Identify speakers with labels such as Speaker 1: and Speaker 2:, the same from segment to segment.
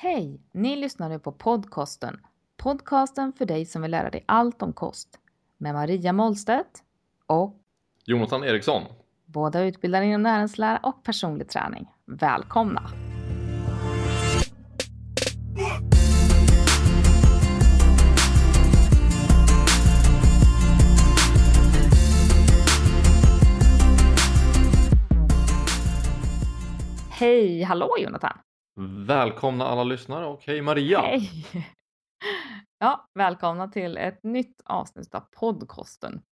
Speaker 1: Hej! Ni lyssnar nu på podcasten. Podcasten för dig som vill lära dig allt om kost. Med Maria Mollstedt och
Speaker 2: Jonathan Eriksson.
Speaker 1: båda utbildade inom näringslära och personlig träning. Välkomna! Hej! Hallå Jonathan!
Speaker 2: Välkomna alla lyssnare och hej Maria!
Speaker 1: Hej! Ja, välkomna till ett nytt avsnitt av podcasten.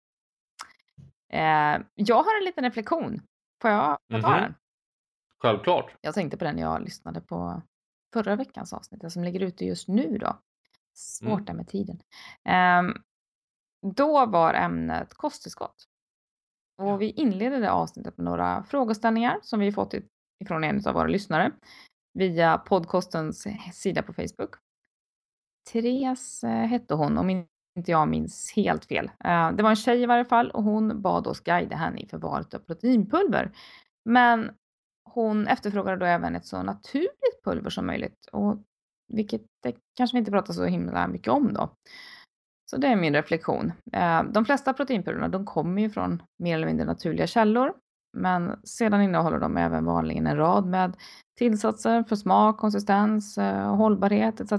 Speaker 1: Eh, jag har en liten reflektion. Får jag ta
Speaker 2: Mhm.
Speaker 1: den?
Speaker 2: Självklart.
Speaker 1: Jag tänkte på den jag lyssnade på förra veckans avsnitt, som ligger ute just nu då. Svårt
Speaker 2: Mm.
Speaker 1: där med tiden. Ehm, då var ämnet kosttillskott. Och vi inledde det avsnittet med några frågeställningar som vi fått ifrån en av våra lyssnare via podcastens sida på Facebook. Therese eh, hette hon, om inte jag minns helt fel. Eh, det var en tjej i varje fall och hon bad oss guida henne i förvaret av proteinpulver. Men hon efterfrågade då även ett så naturligt pulver som möjligt. Och vilket det kanske vi inte pratar så himla mycket om då. Så det är min reflektion. Eh, de flesta proteinpulverna de kommer ju från mer eller mindre naturliga källor. Men sedan innehåller de även vanligen en rad med tillsatser för smak, konsistens, eh, hållbarhet etc.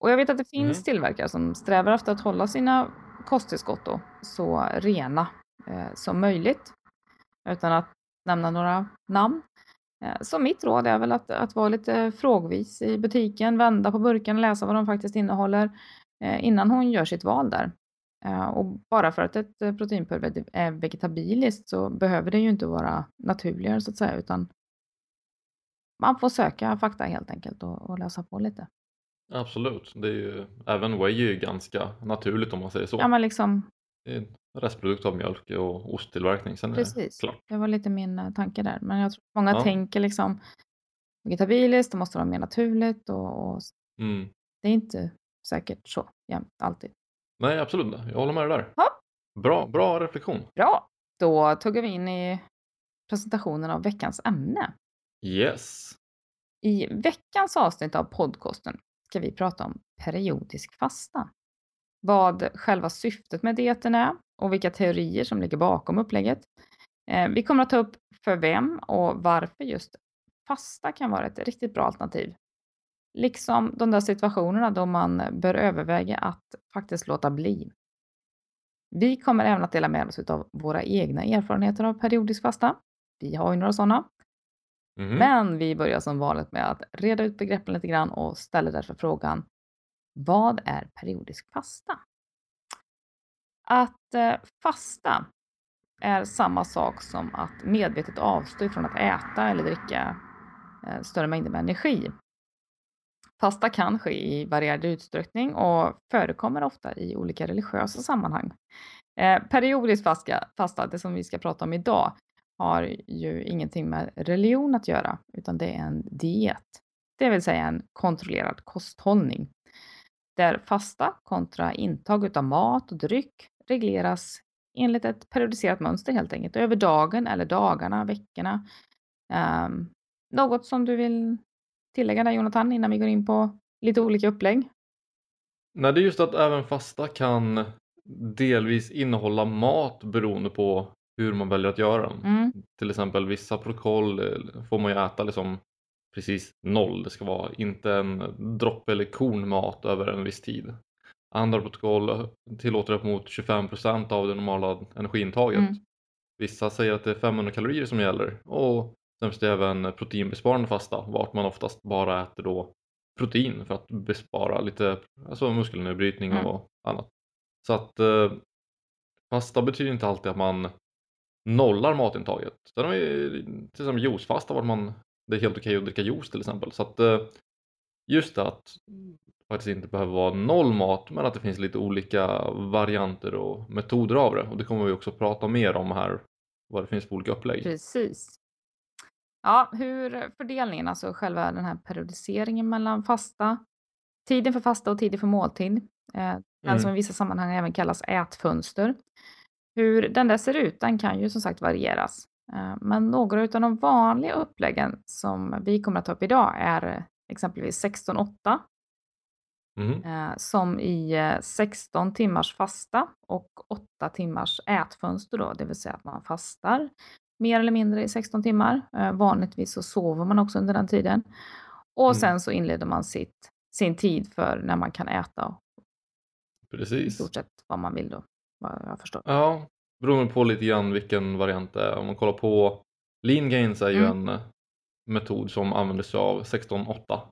Speaker 1: Och jag vet att det finns
Speaker 2: Mhm.
Speaker 1: tillverkare som strävar efter att hålla sina kosttillskott då så rena eh, som möjligt. Utan att nämna några namn. Eh, Så mitt råd är väl att, att vara lite frågvis i butiken, vända på burken, läsa vad de faktiskt innehåller eh, innan hon gör sitt val där. Eh, Och bara för att ett eh, proteinpulver är vegetabiliskt så behöver det ju inte vara naturligare så att säga utan man får söka fakta helt enkelt och, och läsa på lite.
Speaker 2: Absolut. Det är ju, även whey är ju ganska naturligt om man säger så.
Speaker 1: Ja men liksom
Speaker 2: Det är en restprodukt av mjölk och osttillverkning. Sen är
Speaker 1: Precis,
Speaker 2: det klart.
Speaker 1: det var lite min eh, tanke där. Men jag tror att många
Speaker 2: Ja.
Speaker 1: tänker liksom vegetabiliskt, det måste vara mer naturligt och, och
Speaker 2: Mm.
Speaker 1: det är inte säkert så jämt alltid.
Speaker 2: Nej, absolut. inte. Jag håller med dig där.
Speaker 1: Ja.
Speaker 2: Bra, bra reflektion.
Speaker 1: Bra, då tuggar vi in i presentationen av veckans ämne.
Speaker 2: Yes.
Speaker 1: I veckans avsnitt av podcasten ska vi prata om periodisk fasta. Vad själva syftet med dieten är och vilka teorier som ligger bakom upplägget. Eh, Vi kommer att ta upp för vem och varför just fasta kan vara ett riktigt bra alternativ. Liksom de där situationerna då man bör överväga att faktiskt låta bli. Vi kommer även att dela med oss av våra egna erfarenheter av periodisk fasta. Vi har ju några sådana.
Speaker 2: Mhm.
Speaker 1: Men vi börjar som vanligt med att reda ut begreppen lite grann och ställer därför frågan Vad är periodisk fasta? Att eh, fasta är samma sak som att medvetet avstå ifrån att äta eller dricka eh, större mängder med energi. Fasta kan ske i varierad utsträckning och förekommer ofta i olika religiösa sammanhang. Eh, periodisk fasta, fasta, det som vi ska prata om idag, har ju ingenting med religion att göra, utan det är en diet. Det vill säga en kontrollerad kosthållning. Där fasta kontra intag utav mat och dryck regleras enligt ett periodiserat mönster helt enkelt, över dagen eller dagarna, veckorna. Ehm, något som du vill tillägga där Jonathan innan vi går in på lite olika upplägg?
Speaker 2: Nej, det är just att även fasta kan delvis innehålla mat beroende på hur man väljer att göra den.
Speaker 1: Mm.
Speaker 2: Till exempel vissa protokoll eh, får man ju äta liksom precis noll. Det ska vara inte en droppe eller korn mat över en viss tid. Andra protokoll tillåter upp mot 25% av det normala energiintaget.
Speaker 1: Mm.
Speaker 2: Vissa säger att det är 500 kalorier som gäller och sen finns det även proteinbesparande fasta vart man oftast bara äter då protein för att bespara lite alltså muskelnedbrytning
Speaker 1: Mm.
Speaker 2: och annat. Så att eh, fasta betyder inte alltid att man nollar matintaget. Sen har vi till exempel juicefasta vart man det är helt okej att dricka juice till exempel. Så att eh, just det att faktiskt inte behöver vara noll mat men att det finns lite olika varianter och metoder av det och det kommer vi också prata mer om här vad det finns för olika upplägg.
Speaker 1: Precis. Ja, hur fördelningen, alltså själva den här periodiseringen mellan fasta, tiden för fasta och tiden för måltid, eh, den
Speaker 2: Mm.
Speaker 1: som i vissa sammanhang även kallas ätfönster. Hur den där ser ut, den kan ju som sagt varieras. Eh, Men några av de vanliga uppläggen som vi kommer att ta upp idag är exempelvis 16-8
Speaker 2: Mhm.
Speaker 1: eh, som i eh, 16 timmars fasta och 8 timmars ätfönster då, det vill säga att man fastar mer eller mindre i 16 timmar. Eh, vanligtvis så sover man också under den tiden. Och
Speaker 2: Mm.
Speaker 1: sen så inleder man sitt, sin tid för när man kan äta i
Speaker 2: Precis.
Speaker 1: stort sett vad man vill då, vad jag förstår.
Speaker 2: Ja, beroende på lite grann vilken variant det är. Om man kollar på Lean Gains är ju
Speaker 1: Mm.
Speaker 2: en metod som använder sig av 16-8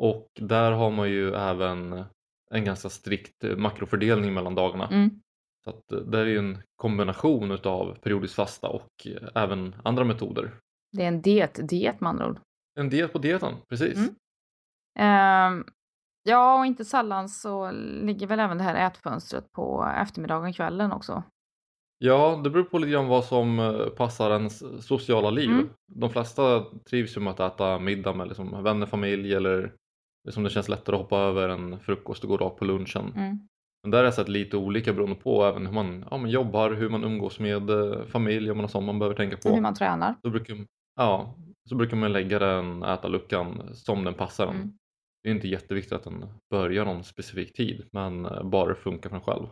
Speaker 2: och där har man ju även en ganska strikt makrofördelning mellan dagarna.
Speaker 1: Mm.
Speaker 2: Så att eh, det är ju en kombination utav periodisk fasta och eh, även andra metoder.
Speaker 1: Det är en diet, diet med andra ord.
Speaker 2: En diet på dieten, precis.
Speaker 1: Mm. Ehm, ja, och inte sällan så ligger väl även det här ätfönstret på eftermiddagen, kvällen också.
Speaker 2: Ja, det beror på lite grann vad som eh, passar ens sociala liv.
Speaker 1: Mm.
Speaker 2: De flesta trivs ju med att äta middag med liksom vänner, familj eller liksom det känns lättare att hoppa över en frukost och gå rakt på lunchen.
Speaker 1: Mm.
Speaker 2: Men där har jag sett lite olika beroende på även hur man, ja, man jobbar, hur man umgås med eh, familj, om man har sånt man behöver tänka
Speaker 1: Och hur
Speaker 2: på.
Speaker 1: man tränar.
Speaker 2: Då brukar, ja, så brukar man lägga den ätarluckan som den passar.
Speaker 1: Mm.
Speaker 2: Det är inte jätteviktigt att den börjar någon specifik tid men eh, bara det funkar för en själv.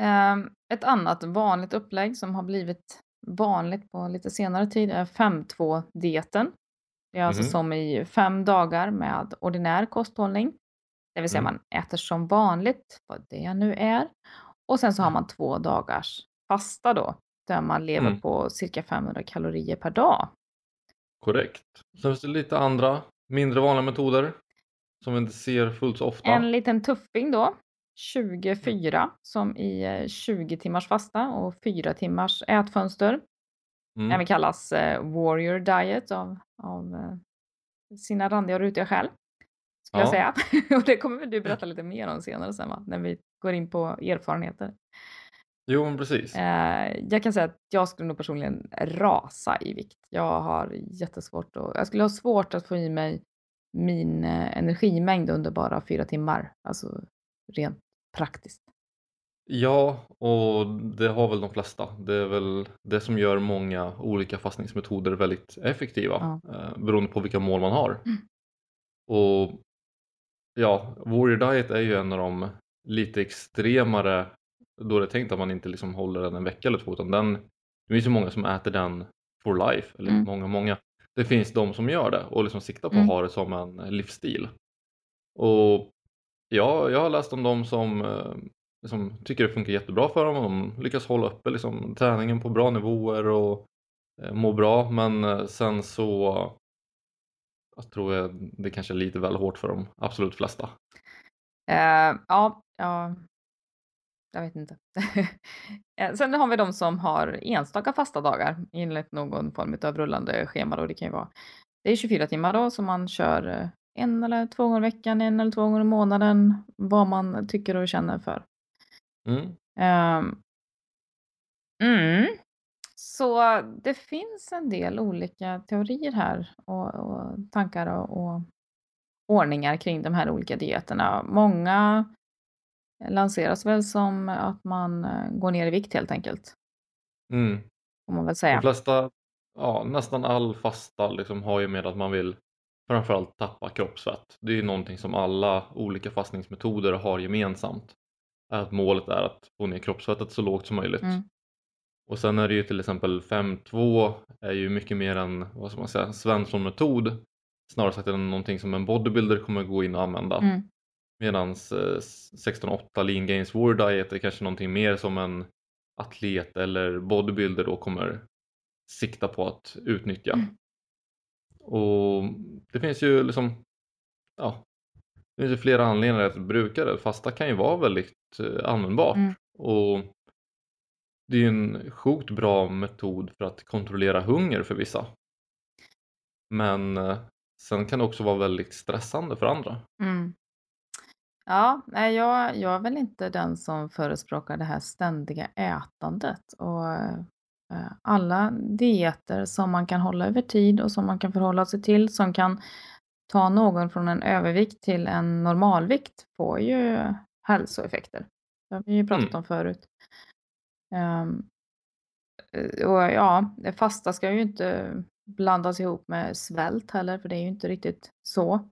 Speaker 1: Ehm, ett annat vanligt upplägg som har blivit vanligt på lite senare tid är 5-2-dieten. Det är alltså
Speaker 2: Mhm.
Speaker 1: som i fem dagar med ordinär kosthållning. Det vill säga
Speaker 2: Mm.
Speaker 1: man äter som vanligt, vad det nu är. Och sen så har man två dagars fasta då, där man lever
Speaker 2: Mm.
Speaker 1: på cirka 500 kalorier per dag.
Speaker 2: Korrekt. Sen finns det lite andra mindre vanliga metoder som vi inte ser fullt så ofta.
Speaker 1: En liten tuffing då, 24 som i eh, 20 timmars fasta och 4 timmars ätfönster.
Speaker 2: Mm.
Speaker 1: Även kallas eh, warrior diet av, av eh, sina randiga och rutiga själ. Skulle jag
Speaker 2: Ja.
Speaker 1: säga. och det kommer väl du berätta lite mer om senare sen va? När vi går in på erfarenheter.
Speaker 2: Jo men precis.
Speaker 1: Eh, jag kan säga att jag skulle nog personligen rasa i vikt. Jag har jättesvårt att, jag skulle ha svårt att få i mig min eh, energimängd under bara fyra timmar. Alltså rent praktiskt.
Speaker 2: Ja, och det har väl de flesta. Det är väl det som gör många olika fastningsmetoder väldigt effektiva eh, beroende på vilka mål man har.
Speaker 1: Mm.
Speaker 2: Och ja, Warrior Diet är ju en av de lite extremare då det är tänkt att man inte liksom håller den en vecka eller två utan den, det finns ju många som äter den for life, eller
Speaker 1: Mm.
Speaker 2: många, många. Det finns de som gör det och liksom siktar på
Speaker 1: Mm.
Speaker 2: att ha det som en livsstil. Och ja, jag har läst om de som liksom, tycker det funkar jättebra för dem och de lyckas hålla uppe liksom, träningen på bra nivåer och eh, må bra men eh, sen så jag tror jag det kanske är lite väl hårt för de absolut flesta.
Speaker 1: Eh, ja, ja, jag vet inte. Eh, Sen har vi de som har enstaka fasta dagar enligt någon form av rullande schema. Då. Det kan ju vara det är 24 timmar då som man kör eh, en eller två gånger i veckan, en eller två gånger i månaden, vad man tycker och känner för.
Speaker 2: Mm.
Speaker 1: Ehm, mm. Så det finns en del olika teorier här och, och tankar och, och ordningar kring de här olika dieterna. Många lanseras väl som att man eh, går ner i vikt helt enkelt,
Speaker 2: Mm.
Speaker 1: får man väl
Speaker 2: De
Speaker 1: säga.
Speaker 2: flesta, ja, nästan all fasta liksom har ju med att man vill framförallt tappa kroppsfett. Det är ju någonting som alla olika fastningsmetoder har gemensamt. Att målet är att få ner kroppsfettet så lågt som möjligt.
Speaker 1: Mm.
Speaker 2: Och sen är det ju till exempel 5-2 är ju mycket mer en, vad ska man säga, Svensson-metod. Snarare sagt än någonting som en bodybuilder kommer gå in och använda.
Speaker 1: Mm.
Speaker 2: Medan 16-8 lean gains war diet är kanske någonting mer som en atlet eller bodybuilder då kommer sikta på att utnyttja.
Speaker 1: Mm.
Speaker 2: Och det finns ju liksom ja, det finns ju flera anledningar att bruka det. Fasta kan ju vara väldigt eh, användbart
Speaker 1: Mm.
Speaker 2: och det är ju en sjukt bra metod för att kontrollera hunger för vissa. Men eh, sen kan det också vara väldigt stressande för andra.
Speaker 1: Mm. Ja, nej, jag, jag är väl inte den som förespråkar det här ständiga ätandet. Och eh, alla dieter som man kan hålla över tid och som man kan förhålla sig till, som kan ta någon från en övervikt till en normalvikt, får ju hälsoeffekter. Det har vi ju pratat
Speaker 2: Mm.
Speaker 1: om förut. Ehm, eh, och ja, det fasta ska ju inte blandas ihop med svält heller, för det är ju inte riktigt så.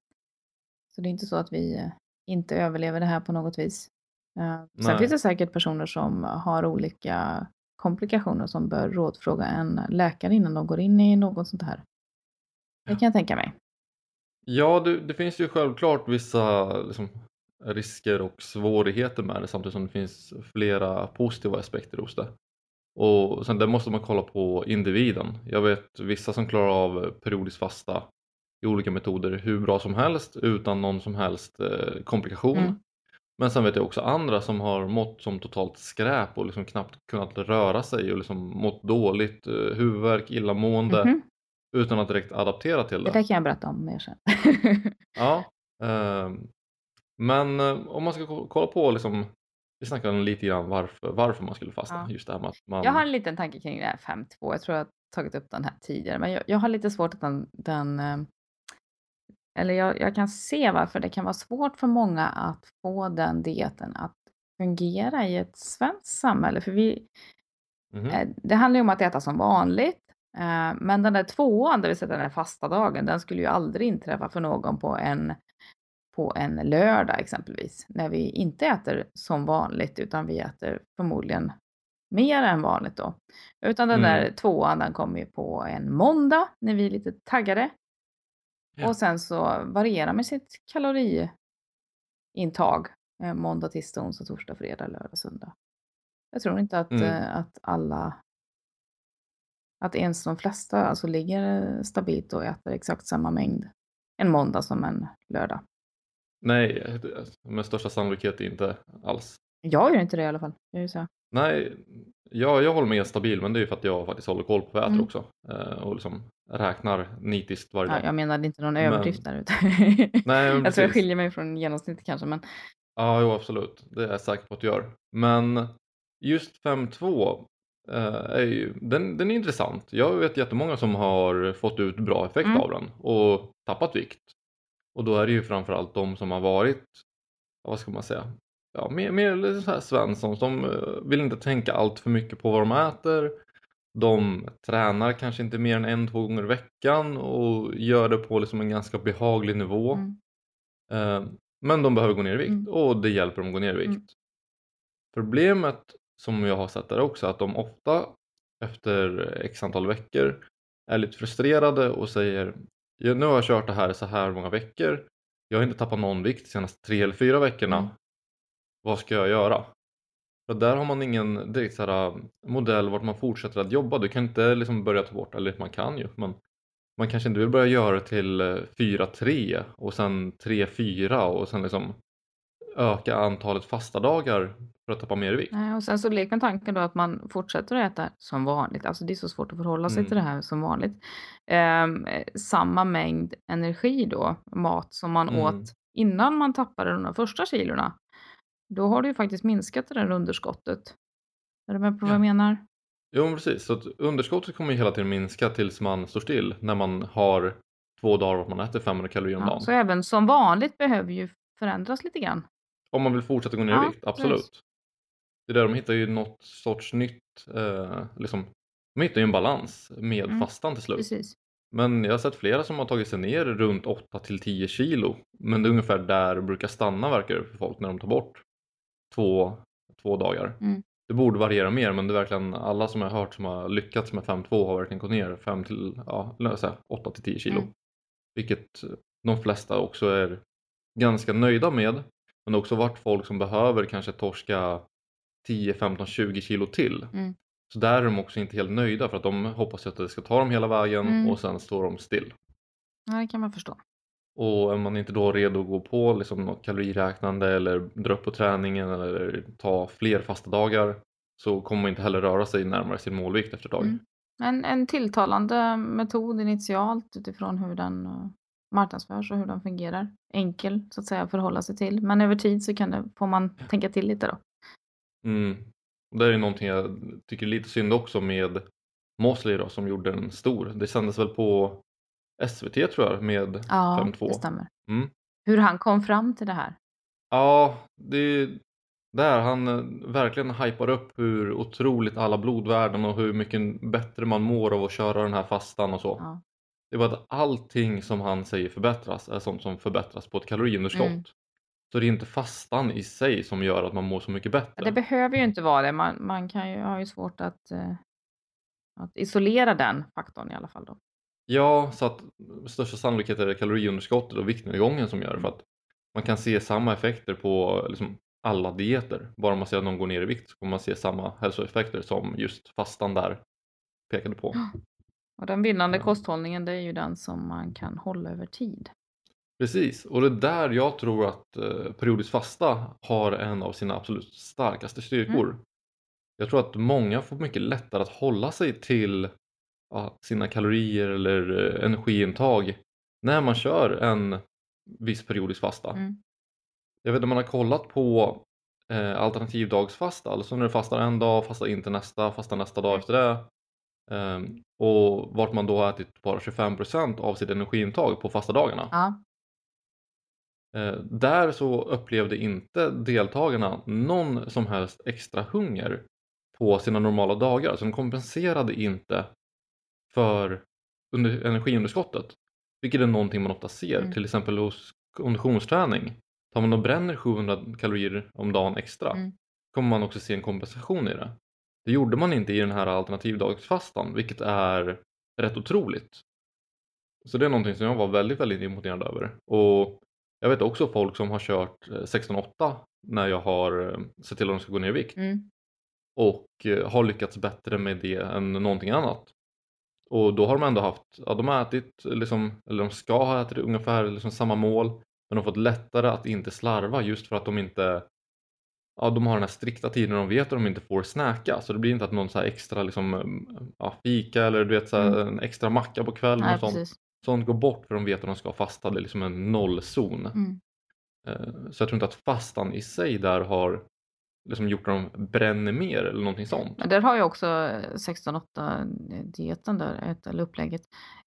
Speaker 1: Så det är inte så att vi eh, inte överlever det här på något vis. Eh, Sen
Speaker 2: Nej.
Speaker 1: finns det säkert personer som har olika komplikationer som bör rådfråga en läkare innan de går in i något sånt här. Det kan jag tänka mig.
Speaker 2: Ja, det, det finns ju självklart vissa liksom, risker och svårigheter med det samtidigt som det finns flera positiva aspekter hos det. Och sen där måste man kolla på individen. Jag vet vissa som klarar av periodiskt fasta i olika metoder hur bra som helst utan någon som helst eh, komplikation.
Speaker 1: Mm.
Speaker 2: Men sen vet jag också andra som har mått som totalt skräp och liksom knappt kunnat röra sig och liksom mått dåligt, eh, huvudvärk, illamående
Speaker 1: Mhm.
Speaker 2: utan att direkt adaptera till
Speaker 1: Det
Speaker 2: det.
Speaker 1: där kan jag berätta om mer sen.
Speaker 2: Ja, ehm, men eh, om man ska ko- kolla på liksom, vi snackade lite grann varför, varför man skulle fasta.
Speaker 1: Ja.
Speaker 2: Just det här man...
Speaker 1: Jag har en liten tanke kring det här 5-2. Jag tror jag har tagit upp den här tidigare. Men jag, jag har lite svårt att den... den eh, eller jag, jag kan se varför det kan vara svårt för många att få den dieten att fungera i ett svenskt samhälle. För vi, eh, det handlar ju om att äta som vanligt. Men den där tvåan, det vill säga den där fasta dagen, den skulle ju aldrig inträffa för någon på en, på en lördag exempelvis. När vi inte äter som vanligt utan vi äter förmodligen mer än vanligt då. Utan den
Speaker 2: Mm.
Speaker 1: där tvåan den kommer ju på en måndag när vi är lite taggade.
Speaker 2: Ja.
Speaker 1: Och sen så varierar med sitt kaloriintag. eh, Måndag, tisdag, onsdag, torsdag, fredag, lördag, söndag. Jag tror inte att,
Speaker 2: Mm.
Speaker 1: eh, att alla, att ens de flesta alltså ligger eh, stabilt och äter exakt samma mängd en måndag som en lördag.
Speaker 2: Nej, det- med största sannolikhet inte alls.
Speaker 1: Jag gör inte det i alla fall. Jag så.
Speaker 2: Nej, jag, jag håller mig stabil men det är ju för att jag faktiskt håller koll på äter
Speaker 1: Mm.
Speaker 2: också. Eh, och liksom räknar nitiskt varje
Speaker 1: Ja,
Speaker 2: dag.
Speaker 1: jag menade inte någon
Speaker 2: Men-
Speaker 1: överdrift där ute.
Speaker 2: Nej, men
Speaker 1: jag tror jag skiljer mig från genomsnittet kanske, men
Speaker 2: Ja, jo, absolut. Det är jag säker på att du gör. Men just 5.2 eh, är ju, den, den är intressant. Jag vet jättemånga som har fått ut bra effekt
Speaker 1: Mm.
Speaker 2: av den och tappat vikt. Och då är det ju framförallt de som har varit, vad ska man säga, ja, mer, mer så här Svensson som eh, vill inte tänka allt för mycket på vad de äter. De tränar kanske inte mer än en, två gånger i veckan och gör det på liksom en ganska behaglig nivå.
Speaker 1: mm.
Speaker 2: Eh, Men de behöver gå ner i vikt
Speaker 1: Mm.
Speaker 2: och det hjälper dem att gå ner i vikt.
Speaker 1: Mm.
Speaker 2: Problemet som jag har sett är också att de ofta efter x antal veckor är lite frustrerade och säger "Ja, nu har jag kört det här så här många veckor. Jag har inte tappat någon vikt de senaste tre eller fyra veckorna.
Speaker 1: Mm.
Speaker 2: Vad ska jag göra? För där har man ingen direkt så här, modell vart man fortsätter att jobba. Du kan inte liksom börja ta bort, eller man kan ju, men man kanske inte vill börja göra till eh, 4-3 och sen 3-4 och sen liksom öka antalet fasta dagar för att tappa mer vikt.
Speaker 1: Nej, och sen så leker med tanken då att man fortsätter att äta som vanligt. Alltså det är så svårt att förhålla sig
Speaker 2: Mm.
Speaker 1: till det här som vanligt. Eh, samma mängd energi då, mat som man
Speaker 2: Mm.
Speaker 1: åt innan man tappade de första kilorna. Då har du ju faktiskt minskat det där underskottet. Är du med på vad jag
Speaker 2: Ja.
Speaker 1: menar?
Speaker 2: Jo precis, så att underskottet kommer ju hela tiden minska tills man står still när man har två dagar vart man äter 500 kalorier om
Speaker 1: Ja,
Speaker 2: dagen.
Speaker 1: så även som vanligt behöver ju förändras lite grann.
Speaker 2: Om man vill fortsätta gå ner i
Speaker 1: Ja,
Speaker 2: vikt, absolut.
Speaker 1: precis.
Speaker 2: Det är där de hittar ju något sorts nytt, eh, liksom, de hittar ju en balans med
Speaker 1: Mm,
Speaker 2: fastan till slut.
Speaker 1: Precis.
Speaker 2: Men jag har sett flera som har tagit sig ner runt 8 till 10 kilo. Men det är ungefär där det brukar stanna verkar det för folk när de tar bort två, två dagar.
Speaker 1: Mm.
Speaker 2: Det borde variera mer men det är verkligen alla som jag har hört som har lyckats med 5-2 har verkligen gått ner 5 till, ja, låt säga 8 till 10 kilo.
Speaker 1: Mm.
Speaker 2: Vilket de flesta också är ganska nöjda med. Men det har också varit folk som behöver kanske torska 10, 15, 20 kilo till.
Speaker 1: Mm.
Speaker 2: Så där är de också inte helt nöjda för att de hoppas att det ska ta dem hela vägen
Speaker 1: Mm.
Speaker 2: och sen står de still.
Speaker 1: Ja, det kan man förstå.
Speaker 2: Och är man inte då redo att gå på liksom något kaloriräknande eller dra upp på träningen eller ta fler fasta dagar så kommer man inte heller röra sig närmare sin målvikt efter ett tag.
Speaker 1: Mm. En, en tilltalande metod initialt utifrån hur den eh, marknadsförs och hur den fungerar. Enkel så att säga att förhålla sig till. Men över tid så kan det, får man tänka till lite då.
Speaker 2: Mm. Det är ju någonting jag tycker lite synd också med Mosley då som gjorde en stor. Det sändes väl på SVT tror jag med
Speaker 1: Ja,
Speaker 2: 5-2.
Speaker 1: det stämmer.
Speaker 2: Mm.
Speaker 1: Hur han kom fram till det här.
Speaker 2: Ja, det är där han eh, verkligen hypar upp hur otroligt alla blodvärden och hur mycket bättre man mår av att köra den här fastan och så.
Speaker 1: Ja.
Speaker 2: Det är bara att allting som han säger förbättras är sånt som förbättras på ett kaloriunderskott.
Speaker 1: Mm.
Speaker 2: Så det är inte fastan i sig som gör att man mår så mycket bättre.
Speaker 1: Det behöver ju inte vara det. Man, man kan ju, har ju svårt att, eh, att isolera den faktorn i alla fall. Då.
Speaker 2: Ja, så att största sannolikhet är det kaloriunderskottet och viktnedgången som gör det. För att man kan se samma effekter på liksom, alla dieter. Bara om man ser att någon går ner i vikt så kommer man se samma hälsoeffekter som just fastan där pekade på.
Speaker 1: Och den vinnande
Speaker 2: Ja.
Speaker 1: kosthållningen det är ju den som man kan hålla över tid.
Speaker 2: Precis, och det är där jag tror att eh, periodisk fasta har en av sina absolut starkaste styrkor. Jag tror att många får mycket lättare att hålla sig till ja, sina kalorier eller eh, energiintag när man kör en viss periodisk fasta.
Speaker 1: Mm.
Speaker 2: Jag vet om man har kollat på eh, alternativdagsfasta, alltså när du fastar en dag, fastar inte nästa, fastar nästa dag
Speaker 1: Mm.
Speaker 2: efter det. Ehm, och vart man då har ätit bara 25% av sitt energiintag på fasta dagarna.
Speaker 1: Ja.
Speaker 2: Eh, där så upplevde inte deltagarna någon som helst extra hunger på sina normala dagar. Så de kompenserade inte för under, energiunderskottet. Vilket är någonting man ofta ser,
Speaker 1: Mm.
Speaker 2: till exempel hos konditionsträning. Tar man och bränner 700 kalorier om dagen extra
Speaker 1: Mm.
Speaker 2: kommer man också se en kompensation i det. Det gjorde man inte i den här alternativdagsfastan, vilket är rätt otroligt. Så det är någonting som jag var väldigt, väldigt imponerad över. Och jag vet också folk som har kört eh, 16-8 när jag har eh, sett till att de ska gå ner i vikt
Speaker 1: Mm.
Speaker 2: och eh, har lyckats bättre med det än någonting annat. Och då har de ändå haft, ja de har ätit, liksom, eller de ska ha ätit ungefär liksom samma mål men de har fått lättare att inte slarva just för att de inte Ja, de har den här strikta tiden de vet att de inte får snacka så det blir inte att någon så här extra liksom, mm, ja, fika eller du vet så här,
Speaker 1: Mm.
Speaker 2: en extra macka på kvällen
Speaker 1: Nej,
Speaker 2: och sånt.
Speaker 1: precis.
Speaker 2: Sånt går bort för de vet att de ska fasta, det är liksom en nollzon.
Speaker 1: Mm.
Speaker 2: Eh, Så jag tror inte att fastan i sig där har liksom gjort att de bränner mer eller någonting sånt.
Speaker 1: Men där har ju också 16-8 dieten där, ett, eller upplägget,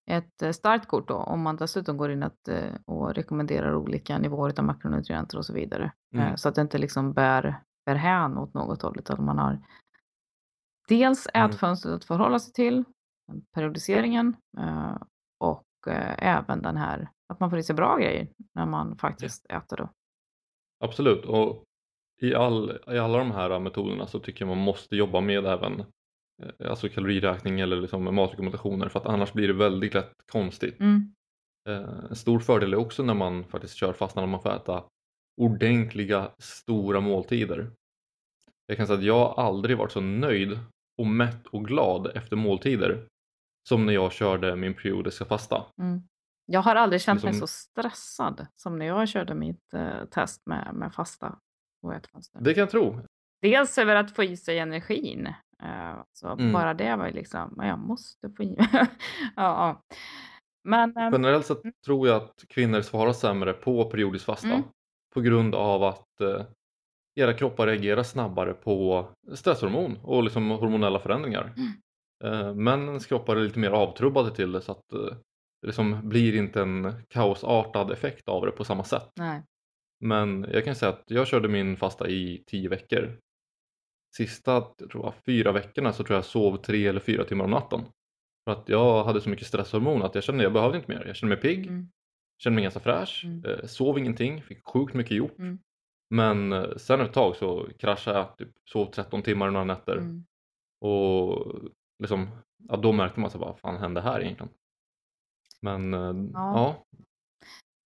Speaker 1: ett eh, startkort då om man dessutom går in att, eh, och rekommenderar olika nivåer av makronutrienter och så vidare.
Speaker 2: Mm.
Speaker 1: Eh, Så att det inte liksom bär, bär hän åt något håll utan man har dels
Speaker 2: Mm.
Speaker 1: ätfönstret att förhålla sig till, periodiseringen och även den här att man får i sig bra grejer när man faktiskt äter då.
Speaker 2: Absolut, och i, all, i alla de här metoderna så tycker jag man måste jobba med även alltså kaloriräkning eller liksom matrekommendationer för att annars blir det väldigt lätt konstigt.
Speaker 1: Mm.
Speaker 2: Eh, En stor fördel är också när man faktiskt kör fast när man får äta ordentliga stora måltider. Jag kan säga att jag aldrig varit så nöjd och mätt och glad efter måltider som när jag körde min periodiska fasta.
Speaker 1: Mm. Jag har aldrig känt mig
Speaker 2: Liksom-
Speaker 1: så stressad som när jag körde mitt eh, test med, med fasta och ätfönster.
Speaker 2: Det kan jag tro.
Speaker 1: Dels över att få i sig energin. Eh, så
Speaker 2: Mm.
Speaker 1: Bara det var ju liksom, "Men jag måste få i ja, ja. Men eh,
Speaker 2: Generellt sett tror jag att kvinnor svarar sämre på periodisk fasta
Speaker 1: Mm.
Speaker 2: på grund av att eh, era kroppar reagerar snabbare på stresshormon och liksom hormonella förändringar.
Speaker 1: Mm.
Speaker 2: Eh, männens kroppar är lite mer avtrubbade till det så att det liksom blir inte en kaosartad effekt av det på samma sätt.
Speaker 1: nej.
Speaker 2: Men jag kan säga att jag körde min fasta i tio veckor. Sista jag tror fyra veckorna så tror jag jag sov tre eller fyra timmar om natten. För att jag hade så mycket stresshormon att jag kände att jag behövde inte mer. Jag kände mig pigg,
Speaker 1: Mm.
Speaker 2: kände mig ganska fräsch,
Speaker 1: Mm.
Speaker 2: eh, sov ingenting, fick sjukt mycket gjort.
Speaker 1: Mm.
Speaker 2: Men eh, sen ett tag så kraschade jag, typ, sov 13 timmar några nätter.
Speaker 1: Mm.
Speaker 2: Och liksom, ja, då märkte man så vad fan hände här egentligen? Men eh,
Speaker 1: Ja.
Speaker 2: ja,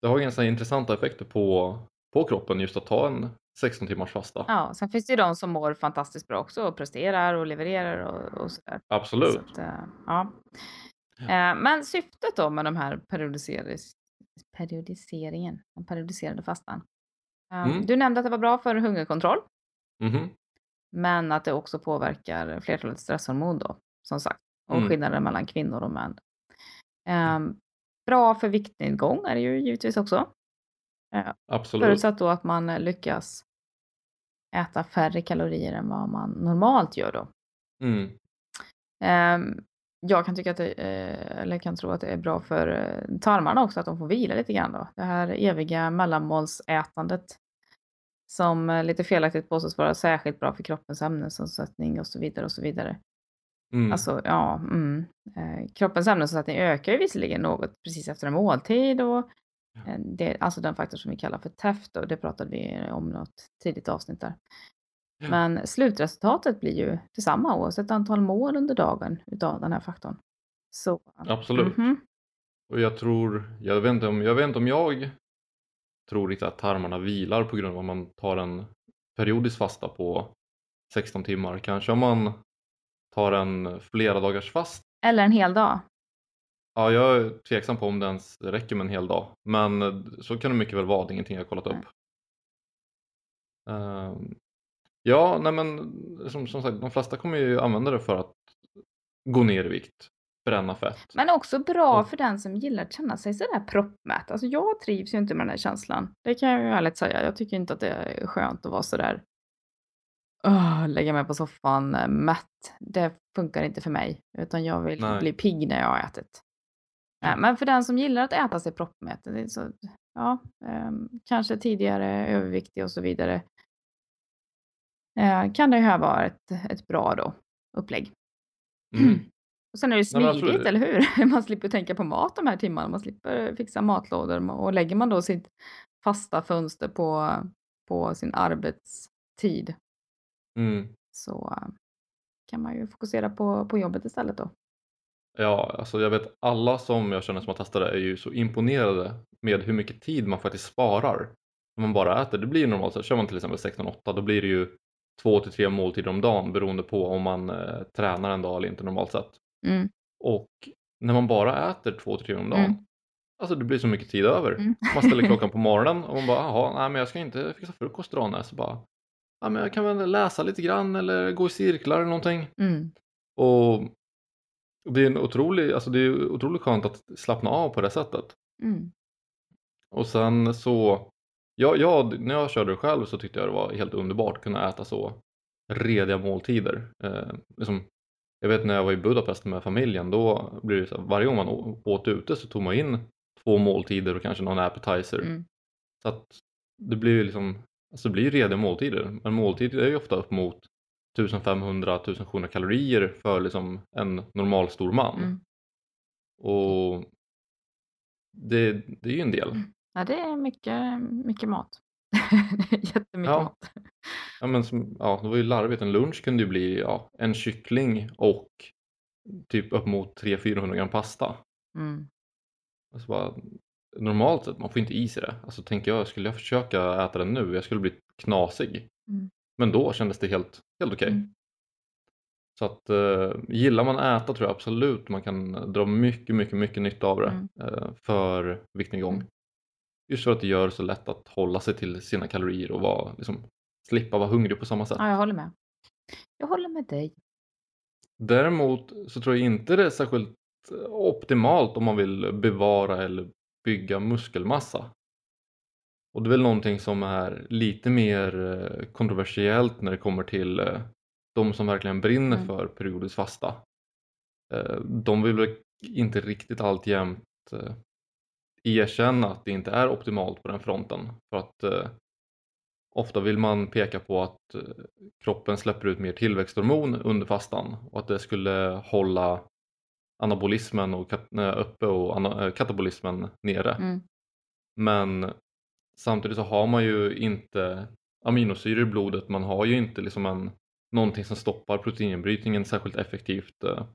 Speaker 2: det har ganska intressanta effekter på, på kroppen just att ta en 16 timmars fasta.
Speaker 1: Ja, sen finns det ju de som mår fantastiskt bra också och presterar och levererar och, och sådär.
Speaker 2: Absolut.
Speaker 1: Så att, eh, ja. Eh, Men syftet då med de här periodiseris, periodiseringen, den periodiserade fastan. Eh,
Speaker 2: Mm.
Speaker 1: Du nämnde att det var bra för hungerkontroll,
Speaker 2: Mhm.
Speaker 1: men att det också påverkar flertalet stresshormon då, som sagt. Och
Speaker 2: Mm.
Speaker 1: skillnaden mellan kvinnor och män. Eh, Bra för viktnedgång är det ju givetvis också.
Speaker 2: Absolut.
Speaker 1: Förutsatt då att man lyckas äta färre kalorier än vad man normalt gör då.
Speaker 2: Mm.
Speaker 1: Ehm, jag kan tycka att det, eh, eller kan tro att det är bra för eh, tarmarna också, att de får vila lite grann då. Det här eviga mellanmålsätandet som eh, lite felaktigt påstås vara särskilt bra för kroppens ämnesomsättning och så vidare och så vidare.
Speaker 2: Mm.
Speaker 1: Alltså, ja, mm. Eh, kroppens ämnesomsättning ökar ju visserligen något precis efter en måltid och eh, det, alltså den faktor som vi kallar för TEF då, det pratade vi om i något tidigt avsnitt där.
Speaker 2: Ja.
Speaker 1: Men slutresultatet blir ju detsamma oavsett antal mål under dagen utav den här faktorn. Så,
Speaker 2: Absolut.
Speaker 1: mhm.
Speaker 2: Och jag tror, jag vet inte om jag, vet inte om jag tror riktigt att tarmarna vilar på grund av att man tar en periodisk fasta på 16 timmar. Kanske om man tar en flera dagars fast.
Speaker 1: Eller en hel dag.
Speaker 2: Ja, jag är tveksam på om det ens räcker med en hel dag. Men så kan det mycket väl vara, det är ingenting jag har kollat upp. Ehm, ja, nej men som, som sagt, de flesta kommer ju använda det för att gå ner i vikt, bränna fett.
Speaker 1: Men också bra
Speaker 2: Och-
Speaker 1: för den som gillar att känna sig sådär proppmätt. Alltså jag trivs ju inte med den här känslan. Det kan jag ju ärligt säga. Jag tycker inte att det är skönt att vara sådär "Åh, lägga mig på soffan eh, mätt. Det funkar inte för mig. Utan jag vill
Speaker 2: Nej.
Speaker 1: bli pigg när jag har ätit. Nej, Men för den som gillar att äta sig proppmätt. Så, ja, ehm, kanske tidigare överviktig och så vidare. Eh, kan det här vara ett, ett bra då, upplägg.
Speaker 2: Mm.
Speaker 1: Och sen är det
Speaker 2: Nej,
Speaker 1: smidigt,
Speaker 2: absolut.
Speaker 1: eller hur? Man slipper tänka på mat de här timmarna. Man slipper fixa matlådor. Och lägger man då sitt fasta fönster på, på sin arbetstid
Speaker 2: Mm.
Speaker 1: så eh, kan man ju fokusera på, på jobbet istället då.
Speaker 2: Ja, alltså jag vet alla som jag känner som har testat det är ju så imponerade med hur mycket tid man faktiskt sparar när man bara äter. Det blir ju normalt, så kör man till exempel 16-8 då blir det ju två till tre måltider om dagen beroende på om man eh, tränar en dag eller inte normalt sett.
Speaker 1: Mm.
Speaker 2: Och när man bara äter två till tre om dagen,
Speaker 1: Mm.
Speaker 2: alltså det blir så mycket tid över.
Speaker 1: Mm.
Speaker 2: Man ställer klockan på morgonen och man bara, jaha, nej men jag ska inte fixa frukost idag. nej." Så bara, ja men jag kan väl läsa lite grann eller gå i cirklar eller någonting.
Speaker 1: Mm.
Speaker 2: Och det är en otrolig, alltså det är otroligt skönt att slappna av på det sättet.
Speaker 1: Mm.
Speaker 2: Och sen så, ja, jag, när jag körde själv så tyckte jag det var helt underbart att kunna äta så rediga måltider. Eh, liksom, jag vet när jag var i Budapest med familjen, då blir det så här, varje gång man åt ute så tog man in två måltider och kanske någon appetizer.
Speaker 1: Mm.
Speaker 2: Så att det blir ju liksom, alltså det blir rediga måltider. Men måltider är ju ofta upp mot 1500-1700 kalorier för liksom en normal stor man.
Speaker 1: Mm.
Speaker 2: Och det, det är ju en del.
Speaker 1: Ja, det är mycket, mycket mat. Jättemycket
Speaker 2: Ja.
Speaker 1: mat.
Speaker 2: Ja, men som, ja, det var ju larvigt. En lunch kunde ju bli ja, en kyckling och typ upp mot 300-400 gram pasta.
Speaker 1: Mm.
Speaker 2: Alltså bara, normalt sett, man får inte i sig det. Alltså tänker jag, skulle jag försöka äta det nu, jag skulle bli knasig.
Speaker 1: Mm.
Speaker 2: Men då kändes det helt, helt okej.
Speaker 1: Mm.
Speaker 2: Så att eh, gillar man äta tror jag absolut man kan dra mycket, mycket, mycket nytta av det
Speaker 1: Mm.
Speaker 2: eh, för viktnedgång.
Speaker 1: Mm.
Speaker 2: Just för att det gör det så lätt att hålla sig till sina kalorier och vara, liksom, slippa vara hungrig på samma sätt.
Speaker 1: Ja, jag håller med. Jag håller med dig.
Speaker 2: Däremot så tror jag inte det är särskilt optimalt om man vill bevara eller bygga muskelmassa. Och det är väl någonting som är lite mer eh, kontroversiellt när det kommer till eh, de som verkligen brinner
Speaker 1: Mm.
Speaker 2: för periodisk fasta. Eh, De vill väl inte riktigt alltjämt erkänna att det inte är optimalt på den fronten. För att ofta vill man peka på att kroppen släpper ut mer tillväxthormon under fastan och att det skulle hålla anabolismen och kat- uppe och ana- katabolismen nere.
Speaker 1: Mm.
Speaker 2: Men samtidigt så har man ju inte aminosyror i blodet, man har ju inte liksom en, någonting som stoppar proteinbrytningen särskilt effektivt. Eh.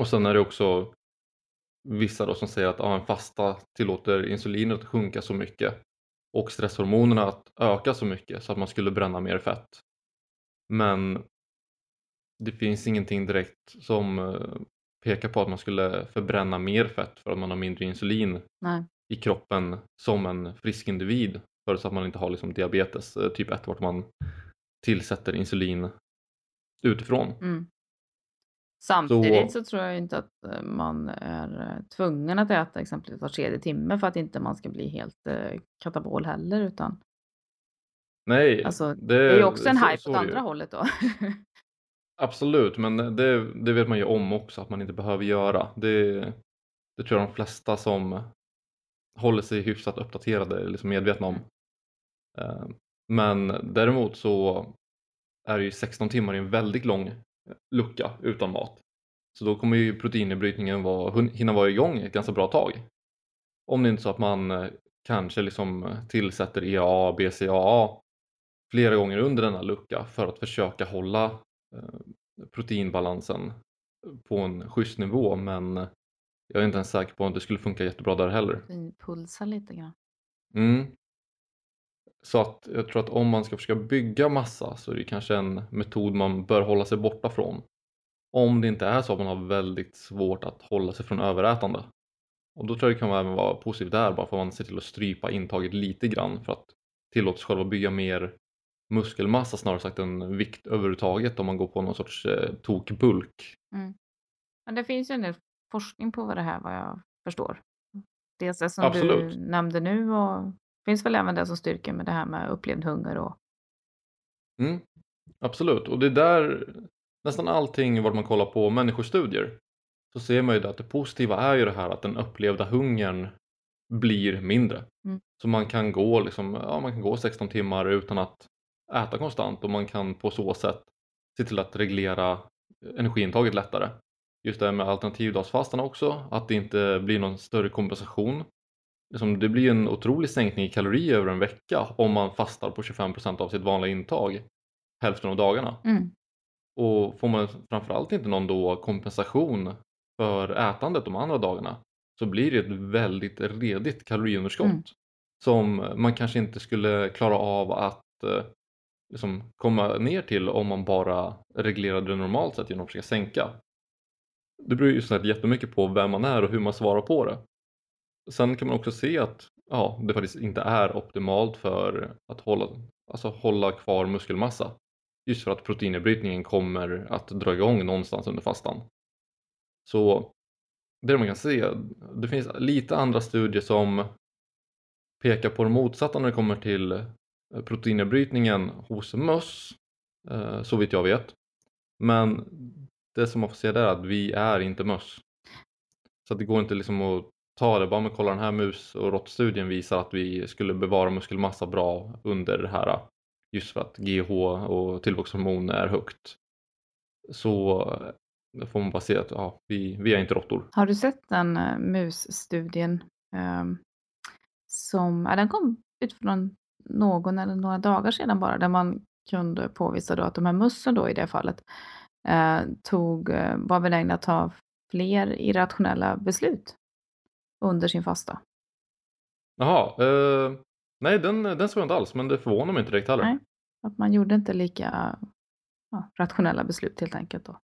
Speaker 2: Och sen är det också vissa då som säger att ja, en fasta tillåter insulinet att sjunka så mycket och stresshormonerna att öka så mycket så att man skulle bränna mer fett. Men det finns ingenting direkt som eh, pekar på att man skulle förbränna mer fett för att man har mindre insulin
Speaker 1: Nej
Speaker 2: i kroppen som en frisk individ förutsatt att man inte har liksom diabetes eh, typ 1 vart man tillsätter insulin utifrån.
Speaker 1: Mm. Samtidigt så... tror jag inte att eh, man är eh, tvungen att äta exempelvis var tredje timme för att inte man ska bli helt eh, katabol heller utan
Speaker 2: Nej,
Speaker 1: alltså, det är ju också en
Speaker 2: så-
Speaker 1: hype
Speaker 2: så
Speaker 1: åt
Speaker 2: det ju.
Speaker 1: andra hållet då.
Speaker 2: Absolut, men det, det vet man ju om också att man inte behöver göra. Det, det tror jag de flesta som håller sig hyfsat uppdaterade är liksom medvetna om. Eh, men däremot så är ju 16 timmar en väldigt lång lucka utan mat. Så då kommer ju proteinnedbrytningen vara, hinna vara igång ett ganska bra tag. Om det inte är så att man eh, kanske liksom tillsätter EAA, BCAA flera gånger under denna lucka för att försöka hålla eh, proteinbalansen på en schysst nivå men jag är inte ens säker på att det skulle funka jättebra där heller.
Speaker 1: Pulsa lite grann.
Speaker 2: Mm. Så att jag tror att om man ska försöka bygga massa så är det kanske en metod man bör hålla sig borta från. Om det inte är så att man har väldigt svårt att hålla sig från överätande. Och då tror jag det kan även vara positivt där bara för att man ser till att strypa intaget lite grann för att tillåta sig själv att bygga mer muskelmassa snarare sagt än vikt överhuvudtaget om man går på någon sorts eh, tokbulk.
Speaker 1: Mm. Men det finns ju en del forskning på det här vad jag förstår. Dels det som
Speaker 2: Absolut.
Speaker 1: du nämnde nu och det finns väl även det som styrker med det här med upplevd hunger och
Speaker 2: Mm. Absolut, och det är där nästan allting vart man kollar på människostudier så ser man ju att det positiva är ju det här att den upplevda hungern blir mindre.
Speaker 1: Mm.
Speaker 2: Så man kan gå liksom, ja, man kan gå 16 timmar utan att äta konstant och man kan på så sätt se till att reglera energiintaget lättare. Just det här med alternativdagsfastan också, att det inte blir någon större kompensation. Liksom, det blir en otrolig sänkning i kalorier över en vecka om man fastar på 25% av sitt vanliga intag hälften av dagarna.
Speaker 1: mm.
Speaker 2: Och får man framförallt inte någon då kompensation för ätandet de andra dagarna så blir det ett väldigt redigt kaloriunderskott
Speaker 1: Mm.
Speaker 2: som man kanske inte skulle klara av att eh, liksom komma ner till om man bara reglerade det normalt sett genom att försöka sänka. Det beror ju såklart jättemycket på vem man är och hur man svarar på det. Sen kan man också se att ja, det faktiskt inte är optimalt för att hålla, alltså hålla kvar muskelmassa. Just för att proteinnedbrytningen kommer att dra igång någonstans under fastan. Så det man kan se, det finns lite andra studier som pekar på det motsatta när det kommer till eh, proteinnedbrytningen hos möss, eh, så vitt jag vet. Men det som man får se där är att vi är inte möss. Så att det går inte liksom att ta det, bara med kolla den här mus och råttstudien visar att vi skulle bevara muskelmassa bra under det här just för att GH och tillväxthormon är högt. Så då får man bara se att ja, vi, vi är inte råttor.
Speaker 1: Har du sett den eh, musstudien um, som, ja, den kom ut från någon eller några dagar sedan bara, där man kunde påvisa då att de här mössen då i det fallet eh, tog, eh, var benägna att ta fler irrationella beslut under sin fasta.
Speaker 2: Jaha, eh, nej den, den såg jag inte alls men det förvånar mig inte direkt heller.
Speaker 1: Nej, att man gjorde inte lika ja, rationella beslut helt enkelt då.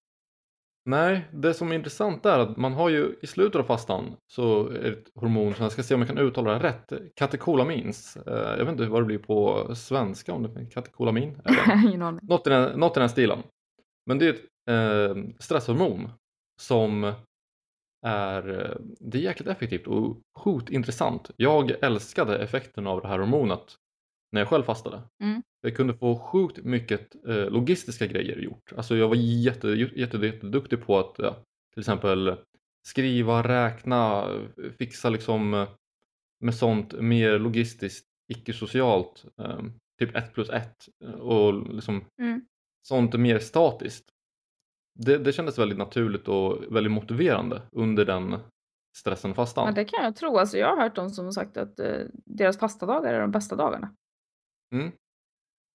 Speaker 2: Nej, det som är intressant är att man har ju i slutet av fastan så är det ett hormon som jag ska se om jag kan uttala det rätt. Katekolamins. Jag vet inte vad det blir på svenska om det är katekolamin. Något, i den, något i den stilen. Men det är ett eh, stresshormon som är, det är jäkligt effektivt och sjukt intressant. Jag älskade effekten av det här hormonet när jag själv fastade.
Speaker 1: Mm.
Speaker 2: Jag kunde få sjukt mycket eh, logistiska grejer gjort. Alltså jag var jätte, jätte, jätteduktig på att ja, till exempel skriva, räkna, fixa liksom med sånt mer logistiskt, icke-socialt, eh, typ 1 plus 1 och liksom
Speaker 1: mm.
Speaker 2: Sånt mer statiskt. Det, det kändes väldigt naturligt och väldigt motiverande under den stressen fastan.
Speaker 1: Ja, det kan jag tro. Alltså, jag har hört de som har sagt att eh, deras fastadagar är de bästa dagarna.
Speaker 2: Mm.